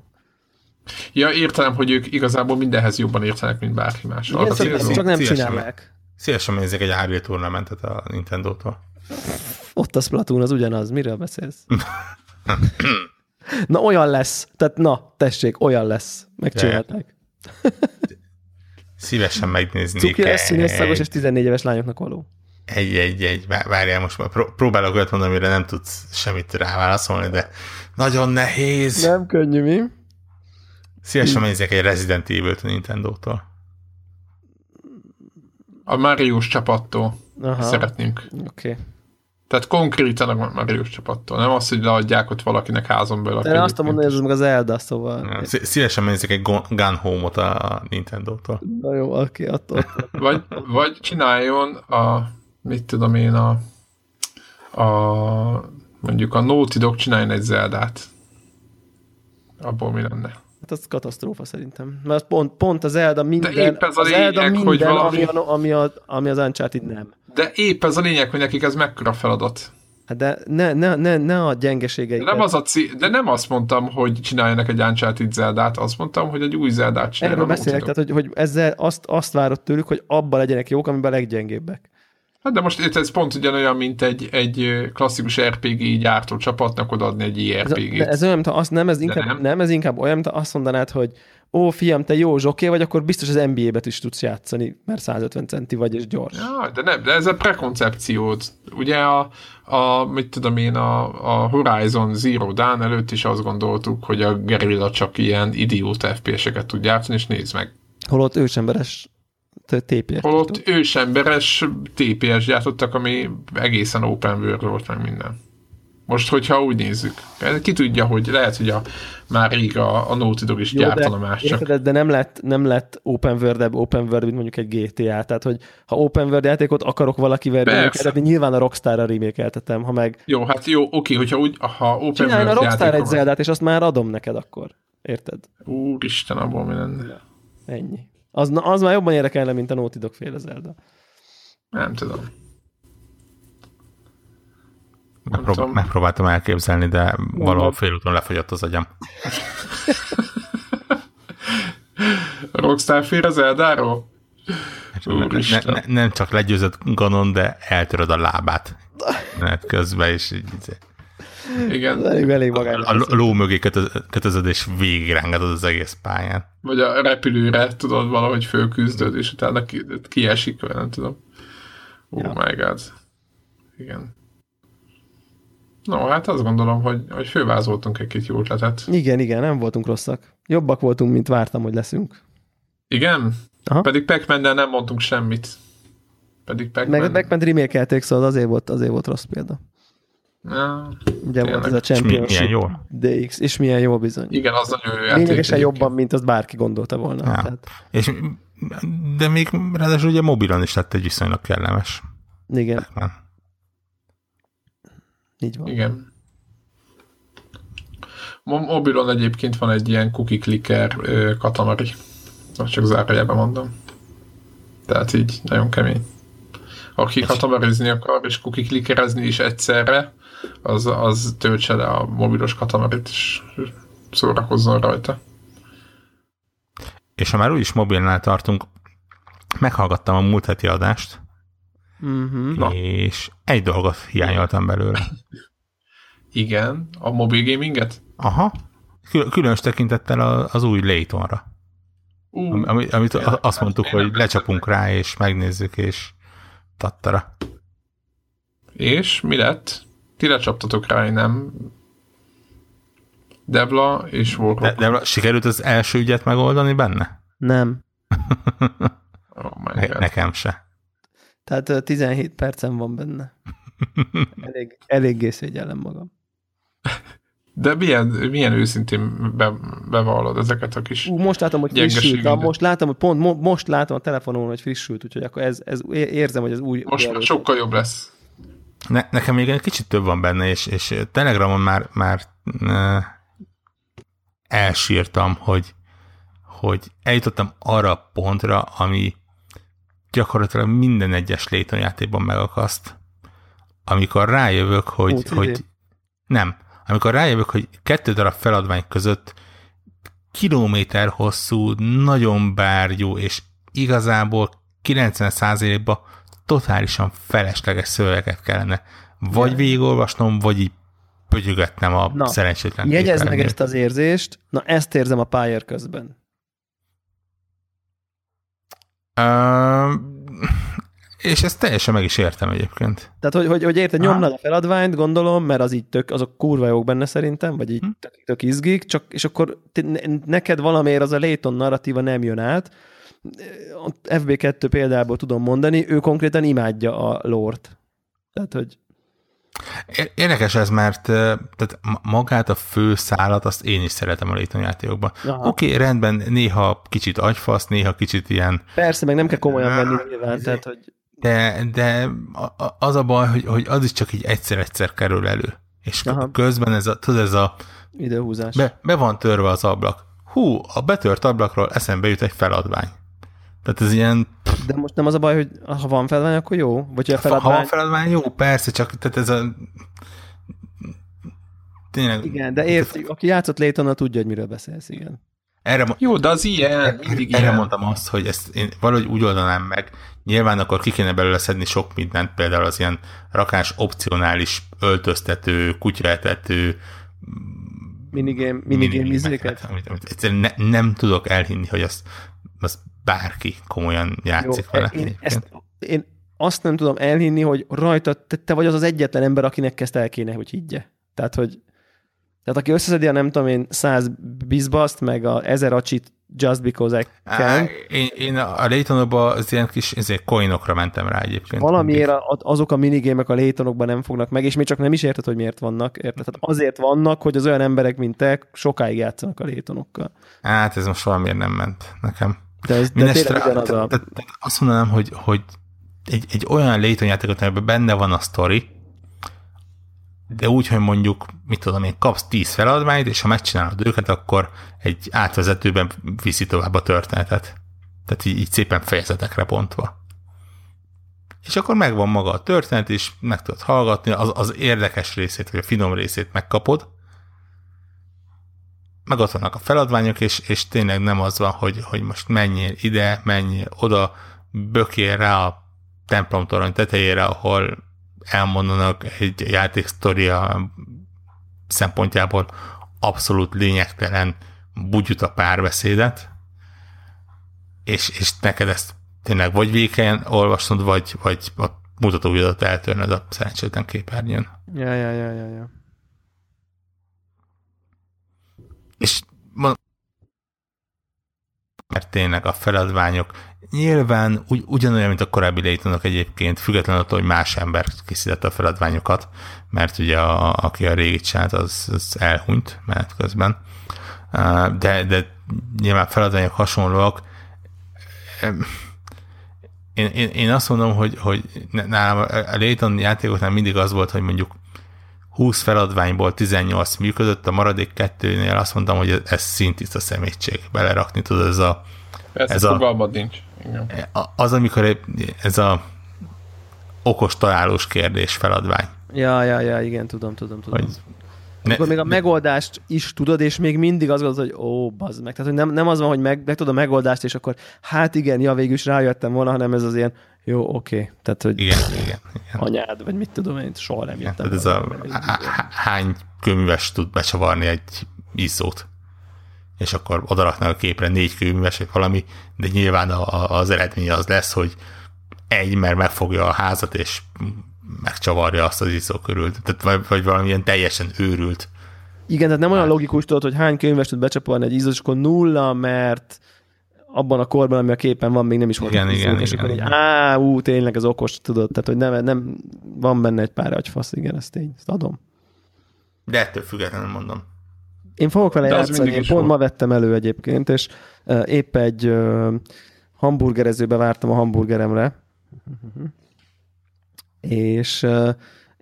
Ja, értelem, hogy ők igazából mindenhez jobban értenek, mint bárki más. Igen, Arra szerintem célzom. csak nem Szívesen csinálják. Szívesen nézzek egy Unreal Tournamentet a Nintendo-tól. Ott a Splatoon az ugyanaz. Miről beszélsz? na, olyan lesz. Tehát na, tessék, olyan lesz. Megcsinálták. Szívesen megnéznék Cuki lesz, színes, szagos egy, és 14 éves lányoknak való. egy, egy, egy, vá- várjál, most már pró- próbálok olyat mondani, amire nem tudsz semmit ráválaszolni, de nagyon nehéz. Nem könnyű, mi? Szívesen menjek egy Resident Evil-t a Nintendo-tól. A Marius csapattól Aha. szeretnénk. Oké. Okay. Tehát konkrétan a Marius csapattól, nem az, hogy leadják ott valakinek házon belőle. De azt mondom, hogy ez meg az Elda, szóval... Ja, szívesen menjek egy Gun Home-ot a Nintendo-tól. Na jó, oké, okay, attól. vagy, vagy csináljon a, mit tudom én, a, a mondjuk a Naughty Dog csináljon egy Zeldát. Abból mi lenne? Az katasztrófa szerintem. Mert pont, pont az Zelda minden, De épp ez a az lényeg, Zelda minden, hogy valami... ami, ami, a, ami az Uncharted nem. De épp ez a lényeg, hogy nekik ez mekkora feladat. Hát de ne, ne, ne, ne a gyengeségeiket. Nem az a cí- de nem azt mondtam, hogy csináljanak egy Uncharted Zeldát, azt mondtam, hogy egy új Zeldát csináljanak. Erről beszélek, tehát hogy, hogy ezzel azt, azt várod tőlük, hogy abban legyenek jók, amiben a leggyengébbek. Hát de most ez pont ugyanolyan, mint egy, egy klasszikus RPG gyártó csapatnak odaadni egy IRPG-t. Ez, ez olyan, mint azt nem ez, inkább, nem. nem, ez inkább olyan, mint azt mondanád, hogy ó, fiam, te jó zsoké vagy, akkor biztos az NBA-bet is tudsz játszani, mert 150 centi vagy, és gyors. Ja, de nem, de ez a prekoncepciót. Ugye a, a mit tudom én, a, a Horizon Zero Dawn előtt is azt gondoltuk, hogy a Guerrilla csak ilyen idiót FPS-eket tud játszani, és nézd meg. Holott ősemberes TPS. Holott ősemberes TPS gyártottak, ami egészen open world volt meg minden. Most, hogyha úgy nézzük. Ki tudja, hogy lehet, hogy a, már rég a, a Naughty Dog is Jó, gyártana más csak. Érted, de nem lett, nem lett open world open world, mint mondjuk egy GTA. Tehát, hogy ha open world játékot akarok valakivel remékeltetni, nyilván a Rockstar-ra remékeltetem, ha meg... Jó, hát jó, oké, hogyha úgy, ha open Csinálj world a Rockstar egy Zeldát, és azt már adom neked akkor. Érted? Úristen, abból mi lenne. Ja. Ennyi. Az, az már jobban érdekelne, mint a Naughty Dog féle Zelda. Nem tudom. Megprób- tudom. megpróbáltam elképzelni, de valahol félúton lefogyott az agyam. Rockstar fél az Eldáról? Ne, ne, nem csak legyőzött Ganon, de eltöröd a lábát. Mert közben is így, így igen. Elég, elég magány. A, a ló mögé kötözöd, és végigrángatod az egész pályán. Vagy a repülőre tudod valahogy fölküzdöd, és utána ki, kiesik, vagy nem tudom. Oh ja. my god. Igen. No, hát azt gondolom, hogy, hogy fővázoltunk egy-két jó ötletet. Igen, igen, nem voltunk rosszak. Jobbak voltunk, mint vártam, hogy leszünk. Igen? Aha. Pedig pac nem mondtunk semmit. Pedig Pac-Man... Meg Pac-Man remékelték, szóval azért volt, azért volt rossz példa. Ugye volt ez a Championship milyen jó. DX, és milyen jó bizony. Igen, az nagyon jó. Lényegesen jobban, mint azt bárki gondolta volna. Ja. Tehát. És, de még ráadásul ugye mobilon is lett egy viszonylag kellemes. Igen. Batman. Így van. Igen. Mobilon egyébként van egy ilyen cookie clicker katamari. Azt csak zárójában mondom. Tehát így nagyon kemény. Aki katamarizni akar, és cookie clickerezni is egyszerre, az, az töltse le a mobilos katamarit, és szórakozzon rajta. És ha már úgyis mobilnál tartunk, meghallgattam a múlt heti adást, uh-huh. és egy dolgot hiányoltam belőle. Igen, a mobil gaminget? Aha, különös tekintettel az új Laytonra. Uh, amit, amit azt mondtuk, hogy lecsapunk rá, és megnézzük, és tattara. És mi lett? Ti lecsaptatok rá, nem? Debla és Warhawk. De, Debla, sikerült az első ügyet megoldani benne? Nem. oh God. Nekem se. Tehát 17 percem van benne. Elég, eléggé szégyellem magam. De milyen, milyen őszintén be, bevallod ezeket a kis Ú, Most látom, hogy frissült. Most látom, hogy pont mo, most látom a telefonon, hogy frissült, úgyhogy akkor ez, ez érzem, hogy az új... Most már sokkal jobb lesz. Ne, nekem még egy kicsit több van benne, és, és Telegramon már, már elsírtam, hogy, hogy eljutottam arra a pontra, ami gyakorlatilag minden egyes Layton játékban megakaszt, amikor rájövök, hogy, Út, hogy nem, amikor rájövök, hogy kettő darab feladvány között kilométer hosszú, nagyon bárgyú, és igazából 90%-ban totálisan felesleges szöveget kellene vagy ja. végigolvasnom, vagy így pögyögetnem a na, szerencsétlen Jegyezd meg ezt az érzést, na ezt érzem a pályér közben. Uh, És ezt teljesen meg is értem egyébként. Tehát, hogy, hogy, hogy érted, nyomnad a feladványt, gondolom, mert az így tök, azok kurva jók benne szerintem, vagy így hm. tök, tök izgik, csak, és akkor te, neked valamiért az a Layton narratíva nem jön át. A FB2 példából tudom mondani, ő konkrétan imádja a lort. Tehát, hogy Érdekes ez, mert tehát magát a fő szállat azt én is szeretem a Layton játékokban. Oké, okay, rendben, néha kicsit agyfasz, néha kicsit ilyen... Persze, meg nem kell komolyan venni nyilván, tehát hogy... De, de az a baj, hogy, hogy az is csak így egyszer-egyszer kerül elő. És Aha. közben ez a, tudod, ez a... Időhúzás. Be, be van törve az ablak. Hú, a betört ablakról eszembe jut egy feladvány. Tehát ez ilyen... De most nem az a baj, hogy ha van feladvány, akkor jó? Vagy a feladvány... Ha van feladvány, jó, persze, csak tehát ez a... Tényleg... Igen, de érti, aki játszott Laytonnal, tudja, hogy miről beszélsz, igen. Erre, Jó, de az ilyen, mindig Erre ilyen. mondtam azt, hogy ezt én valahogy úgy oldanám meg, nyilván akkor ki kéne belőle szedni sok mindent, például az ilyen rakás opcionális öltöztető, kutyaetető, minigame, minigame izéket. Amit, amit egyszerűen ne, nem tudok elhinni, hogy azt, azt bárki komolyan játszik Jó, vele. Én, ezt, én azt nem tudom elhinni, hogy rajta te, te vagy az az egyetlen ember, akinek ezt el kéne, hogy higgye. Tehát, hogy tehát aki összeszedi a nem tudom én száz bizbaszt, meg a ezer acsit just because I can. én, én a Laytonokban az ilyen kis ezért coinokra mentem rá egyébként. Valamiért azok a minigémek a Laytonokban nem fognak meg, és még csak nem is érted, hogy miért vannak. Érted? Tehát azért vannak, hogy az olyan emberek, mint te, sokáig játszanak a Laytonokkal. Hát ez most valamiért nem ment nekem. De ez de tényleg ugyanaz a... De, de, azt mondanám, hogy, hogy egy, egy olyan Layton játékot, amiben benne van a sztori, de úgy, hogy mondjuk, mit tudom én, kapsz 10 feladványt, és ha megcsinálod őket, akkor egy átvezetőben viszi tovább a történetet. Tehát így, így szépen fejezetekre pontva. És akkor megvan maga a történet, és meg tudod hallgatni, az, az érdekes részét, vagy a finom részét megkapod, meg ott vannak a feladványok, és, és tényleg nem az van, hogy, hogy most menjél ide, menjél oda, bökél rá a templomtorony tetejére, ahol elmondanak egy játék sztoria szempontjából abszolút lényegtelen bugyuta párbeszédet, és, és neked ezt tényleg vagy vékelyen olvasnod, vagy, vagy a mutatóvidat eltörnöd a szerencsétlen képernyőn. Ja, ja, ja, ja, ja. És mert tényleg a feladványok nyilván ugy, ugyanolyan, mint a korábbi Laytonok egyébként, függetlenül attól, hogy más ember készítette a feladványokat, mert ugye a, aki a régi csinált, az, az elhunyt menet közben. De, de nyilván feladványok hasonlóak. Én, én, én azt mondom, hogy, hogy nálam a Layton játékoknál mindig az volt, hogy mondjuk 20 feladványból 18 működött, a maradék kettőnél azt mondtam, hogy ez szintiszta szemétség belerakni, tudod, ez a... Persze, ez a, nincs. Igen. Az, amikor ez a okos találós kérdés feladvány. Ja, ja, ja, igen, tudom, tudom, tudom. Hogy ne, Akkor még a megoldást is tudod, és még mindig az gondolod, hogy ó, bazd meg. Tehát, hogy nem, nem az van, hogy meg, meg tudod a megoldást, és akkor hát igen, ja, végül is rájöttem volna, hanem ez az ilyen, jó, oké. Okay. Tehát, hogy igen, igen, igen. anyád, vagy mit tudom én, soha nem jöttem. Tehát ez a, hány könyves tud becsavarni egy iszót és akkor odaraknak a képre négy kőműves, vagy valami, de nyilván a, a, az eredmény az lesz, hogy egy, mert megfogja a házat, és megcsavarja azt az iszó körül. Tehát vagy, vagy valamilyen teljesen őrült. Igen, tehát nem olyan logikus tudod, hogy hány könyves tud becsapolni egy iszót, és akkor nulla, mert abban a korban, ami a képen van, még nem is volt. Igen, igen, igen, és igen, akkor igen. Így, á, ú, tényleg ez okos, tudod, tehát hogy nem, nem van benne egy pár agyfasz, igen, ezt én ezt adom. De ettől függetlenül mondom. Én fogok vele játszani, én pont volt. ma vettem elő egyébként, és uh, épp egy uh, hamburgerezőbe vártam a hamburgeremre, és uh,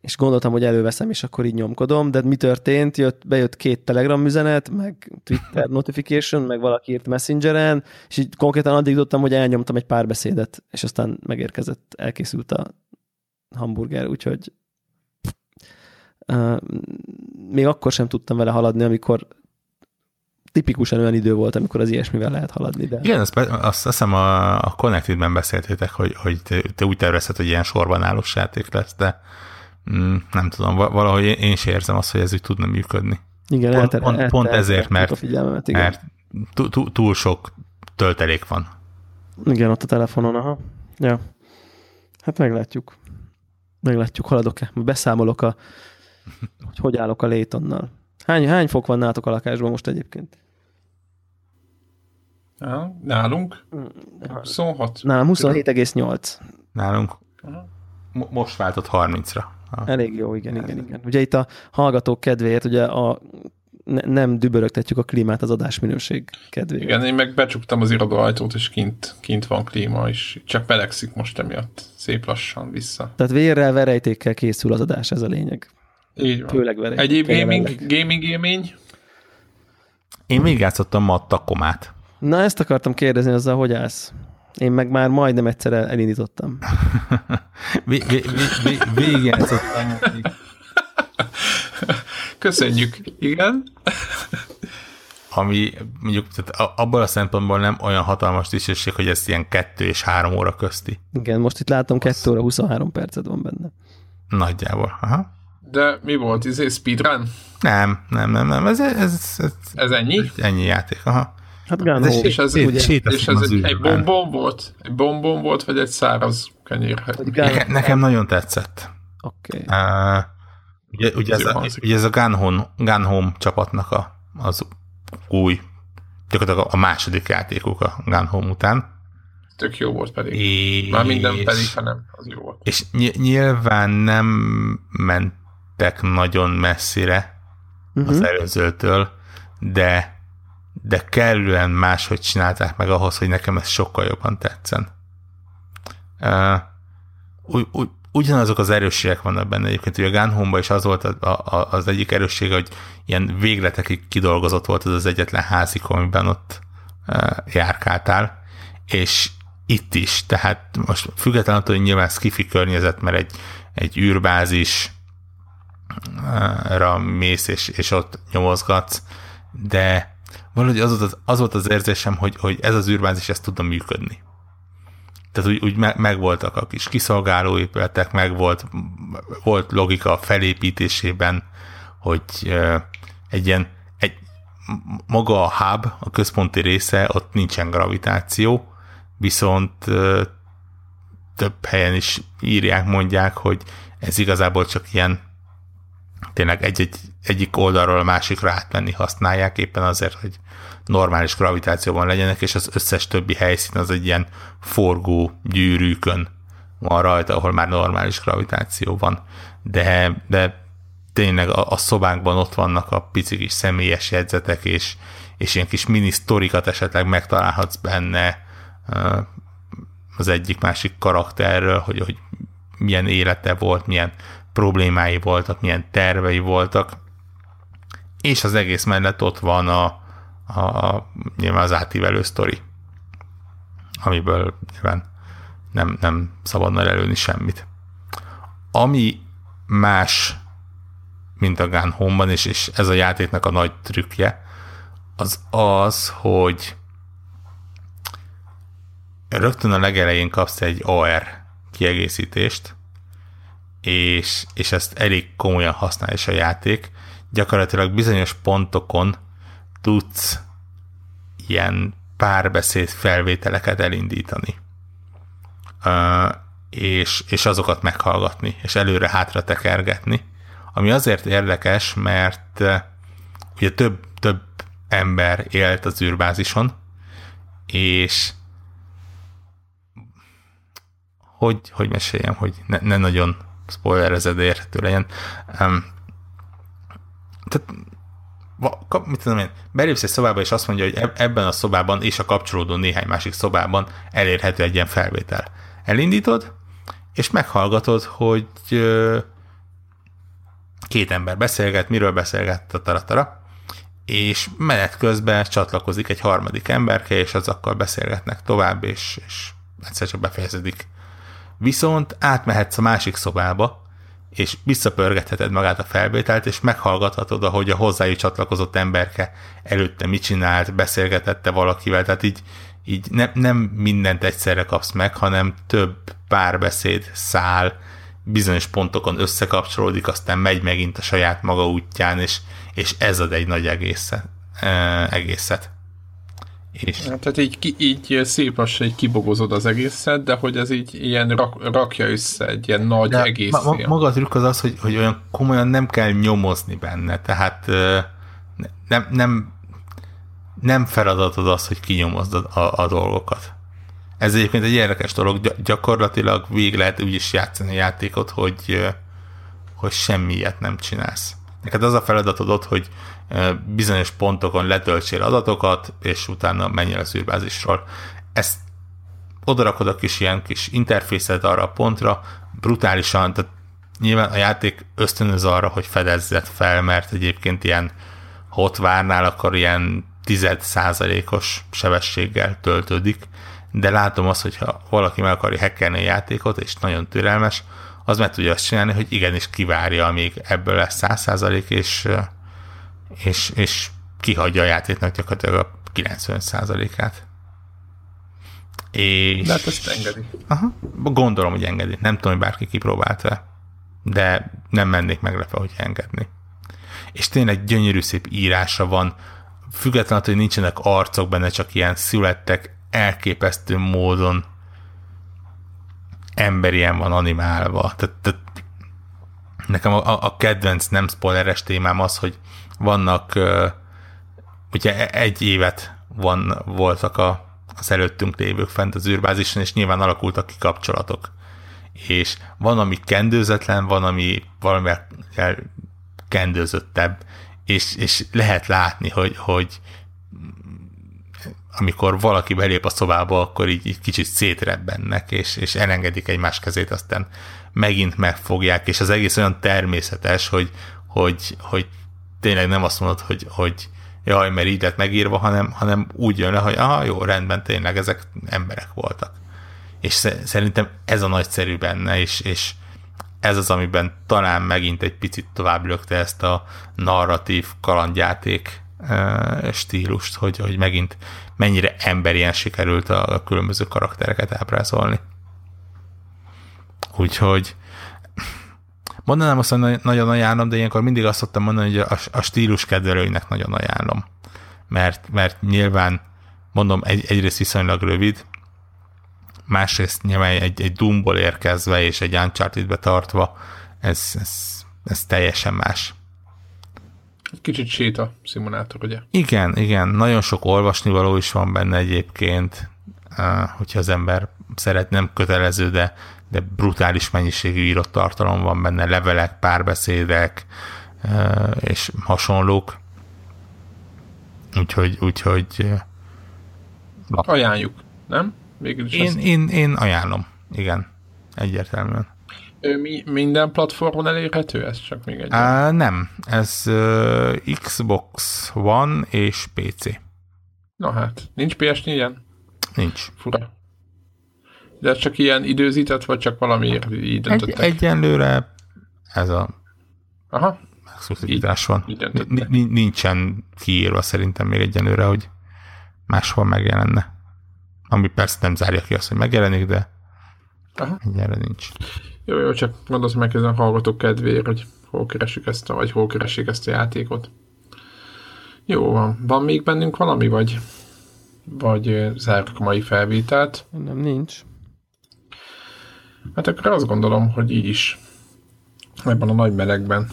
és gondoltam, hogy előveszem, és akkor így nyomkodom, de mi történt? Jött, bejött két Telegram üzenet, meg Twitter notification, meg valaki írt Messengeren, és így konkrétan addig jutottam, hogy elnyomtam egy pár beszédet, és aztán megérkezett, elkészült a hamburger, úgyhogy uh, még akkor sem tudtam vele haladni, amikor tipikusan olyan idő volt, amikor az ilyesmivel lehet haladni. De... Igen, azt, azt hiszem a, a Connected-ben beszéltétek, hogy, hogy te, te úgy tervezted, hogy ilyen sorban állós játék lesz, de nem tudom, valahogy én is érzem azt, hogy ez úgy tudna működni. Igen, pont, elter, pont, elter, pont ezért, mert, a figyelmemet, igen. mert túl, túl sok töltelék van. Igen, ott a telefonon, aha. Ja. Hát meglátjuk. Meglátjuk, haladok-e. Beszámolok, a, hogy hogy állok a Létonnal. Hány, hány fok van nátok a lakásban most egyébként? Nálunk 26. Nálam 27,8. Nálunk mo- most váltott 30-ra. Elég jó, igen, igen, igen. Ugye itt a hallgatók kedvéért, ugye a ne, nem dübörögtetjük a klímát az adásminőség kedvéért. Igen, én meg becsuktam az irodóajtót, és kint, kint van klíma, és csak melegszik most emiatt szép lassan vissza. Tehát vérrel, verejtékkel készül az adás, ez a lényeg. Így van. Főleg verejtékkel. Egyéb gaming, jelenleg. gaming élmény? Én még játszottam ma a Takomát. Na ezt akartam kérdezni, azzal hogy állsz? Én meg már majdnem egyszer el- elindítottam. Vé- vé- vé- vé- Végigjátszottam. Köszönjük. Igen. ami mondjuk tehát a- abból a szempontból nem olyan hatalmas tisztesség, hogy ez ilyen kettő és három óra közti. Igen, most itt látom 2 óra 23 percet van benne. Nagyjából. Aha. De mi volt? Izé speedrun? Nem, nem, nem, nem. Ez, ez, ez Ez ennyi? ennyi játék. Aha. Hát Gun Ez. És ez, ugye, és ez az egy, egy bombon volt? Egy bombon volt, vagy egy száraz kenyér? Nekem, nekem nagyon tetszett. Oké. Uh, ugye, ugye, ez a, ugye ez a Gun Home, Gun Home csapatnak a, az új, gyakorlatilag a második játékuk a Gun Home után. Tök jó volt pedig. És, Már minden pedig, hanem az jó volt. és ny- nyilván nem mentek nagyon messzire Uh-huh. az előzőtől, de de kellően máshogy csinálták meg ahhoz, hogy nekem ez sokkal jobban tetszen. Ugy, ugy, ugyanazok az erősségek vannak benne egyébként, hogy a Gun Home-ba is az volt a, a, az egyik erőssége, hogy ilyen végletekig kidolgozott volt az az egyetlen házik, amiben ott járkáltál, és itt is, tehát most függetlenül attól, hogy nyilván skifi környezet, mert egy, egy űrbázis, ra mész, és, és ott nyomozgatsz, de valahogy az volt az, az, volt az érzésem, hogy, hogy ez az űrbázis, ez tudna működni. Tehát úgy, úgy me, megvoltak a kis kiszolgáló épületek, meg volt, volt logika a felépítésében, hogy uh, egy ilyen, egy, maga a hub, a központi része, ott nincsen gravitáció, viszont több helyen is írják, mondják, hogy ez igazából csak ilyen tényleg egy-egy, egyik oldalról a másikra átmenni használják, éppen azért, hogy normális gravitációban legyenek, és az összes többi helyszín az egy ilyen forgó gyűrűkön van rajta, ahol már normális gravitáció van. De, de tényleg a, a szobánkban ott vannak a pici kis személyes jegyzetek, és, és ilyen kis mini sztorikat esetleg megtalálhatsz benne az egyik-másik karakterről, hogy, hogy milyen élete volt, milyen problémái voltak, milyen tervei voltak, és az egész mellett ott van a, a nyilván az átívelő sztori, amiből nyilván nem, nem szabadna előni semmit. Ami más, mint a Gun Home-ban, és, és ez a játéknak a nagy trükkje, az az, hogy rögtön a legelején kapsz egy AR kiegészítést, és, és ezt elég komolyan használja is a játék. Gyakorlatilag bizonyos pontokon tudsz ilyen párbeszéd felvételeket elindítani. Uh, és, és azokat meghallgatni, és előre-hátra tekergetni. Ami azért érdekes, mert uh, ugye több, több ember élt az űrbázison, és hogy, hogy meséljem, hogy ne, ne nagyon spoilerezed érhető legyen. Um, tehát, va, mit tudom én, belépsz egy szobába, és azt mondja, hogy ebben a szobában és a kapcsolódó néhány másik szobában elérhető egy ilyen felvétel. Elindítod, és meghallgatod, hogy uh, két ember beszélget, miről beszélget, taratara, és menet közben csatlakozik egy harmadik emberke, és azokkal beszélgetnek tovább, és, és egyszer csak befejeződik Viszont átmehetsz a másik szobába, és visszapörgetheted magát a felvételt, és meghallgathatod, ahogy a hozzájuk csatlakozott emberke előtte mit csinált, beszélgetette valakivel, tehát így, így ne, nem mindent egyszerre kapsz meg, hanem több párbeszéd szál, bizonyos pontokon összekapcsolódik, aztán megy megint a saját maga útján, és, és ez ad egy nagy egészet. egészet. És... Hát, tehát így, ki, így szép lassan így kibogozod az egészet, de hogy ez így ilyen rak, rakja össze egy ilyen nagy de egész. Ma, ma, maga az trükk az az, hogy, hogy olyan komolyan nem kell nyomozni benne, tehát nem, nem, nem feladatod az, hogy kinyomozd a, a, a dolgokat. Ez egyébként egy érdekes dolog, gyakorlatilag végig lehet úgy is játszani a játékot, hogy, hogy semmi ilyet nem csinálsz. Neked az a feladatod ott, hogy bizonyos pontokon letöltsél adatokat, és utána menjél az űrbázisról. Ezt odarakod a kis ilyen kis interfészet arra a pontra, brutálisan, tehát nyilván a játék ösztönöz arra, hogy fedezzet fel, mert egyébként ilyen, ha ott várnál, akkor ilyen tized százalékos sebességgel töltődik, de látom azt, hogyha valaki meg akarja hackelni a játékot, és nagyon türelmes, az meg tudja azt csinálni, hogy igenis kivárja, amíg ebből lesz száz százalék, és, és, és kihagyja a játéknak gyakorlatilag a 90 százalékát. És... De hát ezt engedi. Aha, gondolom, hogy engedi. Nem tudom, hogy bárki kipróbálta, de nem mennék meglepve, hogy engedni. És tényleg gyönyörű szép írása van, függetlenül, hogy nincsenek arcok benne, csak ilyen születtek elképesztő módon emberien van animálva. Tehát, tehát nekem a, a kedvenc nem spoileres témám az, hogy vannak ugye egy évet van, voltak a, az előttünk lévők fent az űrbázison, és nyilván alakultak ki kapcsolatok. És van, ami kendőzetlen, van, ami valamivel kendőzöttebb, és, és lehet látni, hogy, hogy amikor valaki belép a szobába, akkor így, így kicsit szétrebbennek, és, és elengedik egymás kezét, aztán megint megfogják, és az egész olyan természetes, hogy, hogy, hogy tényleg nem azt mondod, hogy, hogy jaj, mert így lett megírva, hanem, hanem úgy jön le, hogy aha, jó, rendben, tényleg ezek emberek voltak. És szerintem ez a nagyszerű benne, és, és ez az, amiben talán megint egy picit tovább lökte ezt a narratív kalandjáték stílust, hogy, hogy megint mennyire emberien sikerült a különböző karaktereket ábrázolni. Úgyhogy mondanám azt, hogy nagyon ajánlom, de ilyenkor mindig azt szoktam mondani, hogy a, a stílus kedvelőinek nagyon ajánlom. Mert, mert nyilván, mondom, egy, egyrészt viszonylag rövid, másrészt nyilván egy, egy Doomból érkezve és egy Uncharted-be tartva, ez, ez, ez teljesen más. Kicsit séta szimulátor, ugye? Igen, igen. Nagyon sok olvasnivaló is van benne egyébként, hogyha az ember szeret, nem kötelező, de, de brutális mennyiségű írott tartalom van benne, levelek, párbeszédek és hasonlók. Úgyhogy, úgyhogy Ajánljuk, nem? Én, én, én ajánlom, igen, egyértelműen. Mi, minden platformon elérhető ez? Csak még egy. Uh, nem, ez uh, Xbox One és PC. Na hát, nincs ps ilyen? Nincs. Fura. De ez csak ilyen időzített, vagy csak valami így döntöttek? Egy, egyenlőre ez a Aha. exkluzivitás van. Nincsen kiírva szerintem még egyenlőre, hogy máshol megjelenne. Ami persze nem zárja ki azt, hogy megjelenik, de Aha. egyenre nincs. Jó, jó, csak mondasz meg ezen a hallgatók kedvéért, hogy hol keresik ezt a, vagy hol keresik ezt a játékot. Jó van. Van még bennünk valami, vagy, vagy zárjuk a mai felvételt? Nem, nincs. Hát akkor azt gondolom, hogy így is ebben a nagy melegben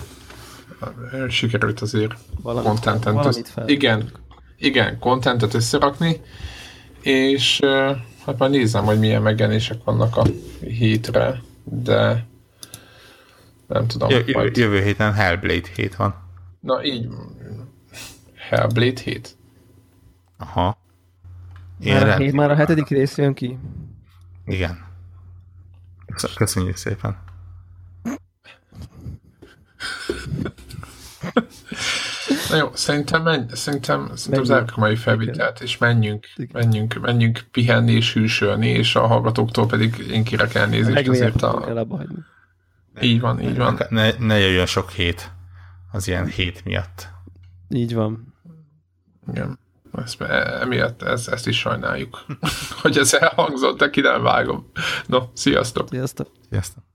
sikerült azért Valami, contentet össz... Igen, igen, contentet összerakni, és hát majd nézem, hogy milyen megjelenések vannak a hétre de nem tudom. Jö, majd... Jövő héten Hellblade hét van. Na így, Hellblade hét? Aha. már, a, hét, már a hetedik rész jön ki. Igen. Köszönjük szépen. Na jó, szerintem, menj, szerintem, szerintem zárjuk a mai felvételt, és menjünk, menjünk, menjünk pihenni és hűsölni, és a hallgatóktól pedig én kérek elnézést azért a... Kell abba hagyni. Így van, így van. Ne, ne jöjjön sok hét az ilyen hét miatt. Így van. Igen. Ezt, emiatt ezt, ezt is sajnáljuk, hogy ez elhangzott, de ki nem vágom. No, sziasztok! Sziasztok! Sziasztok!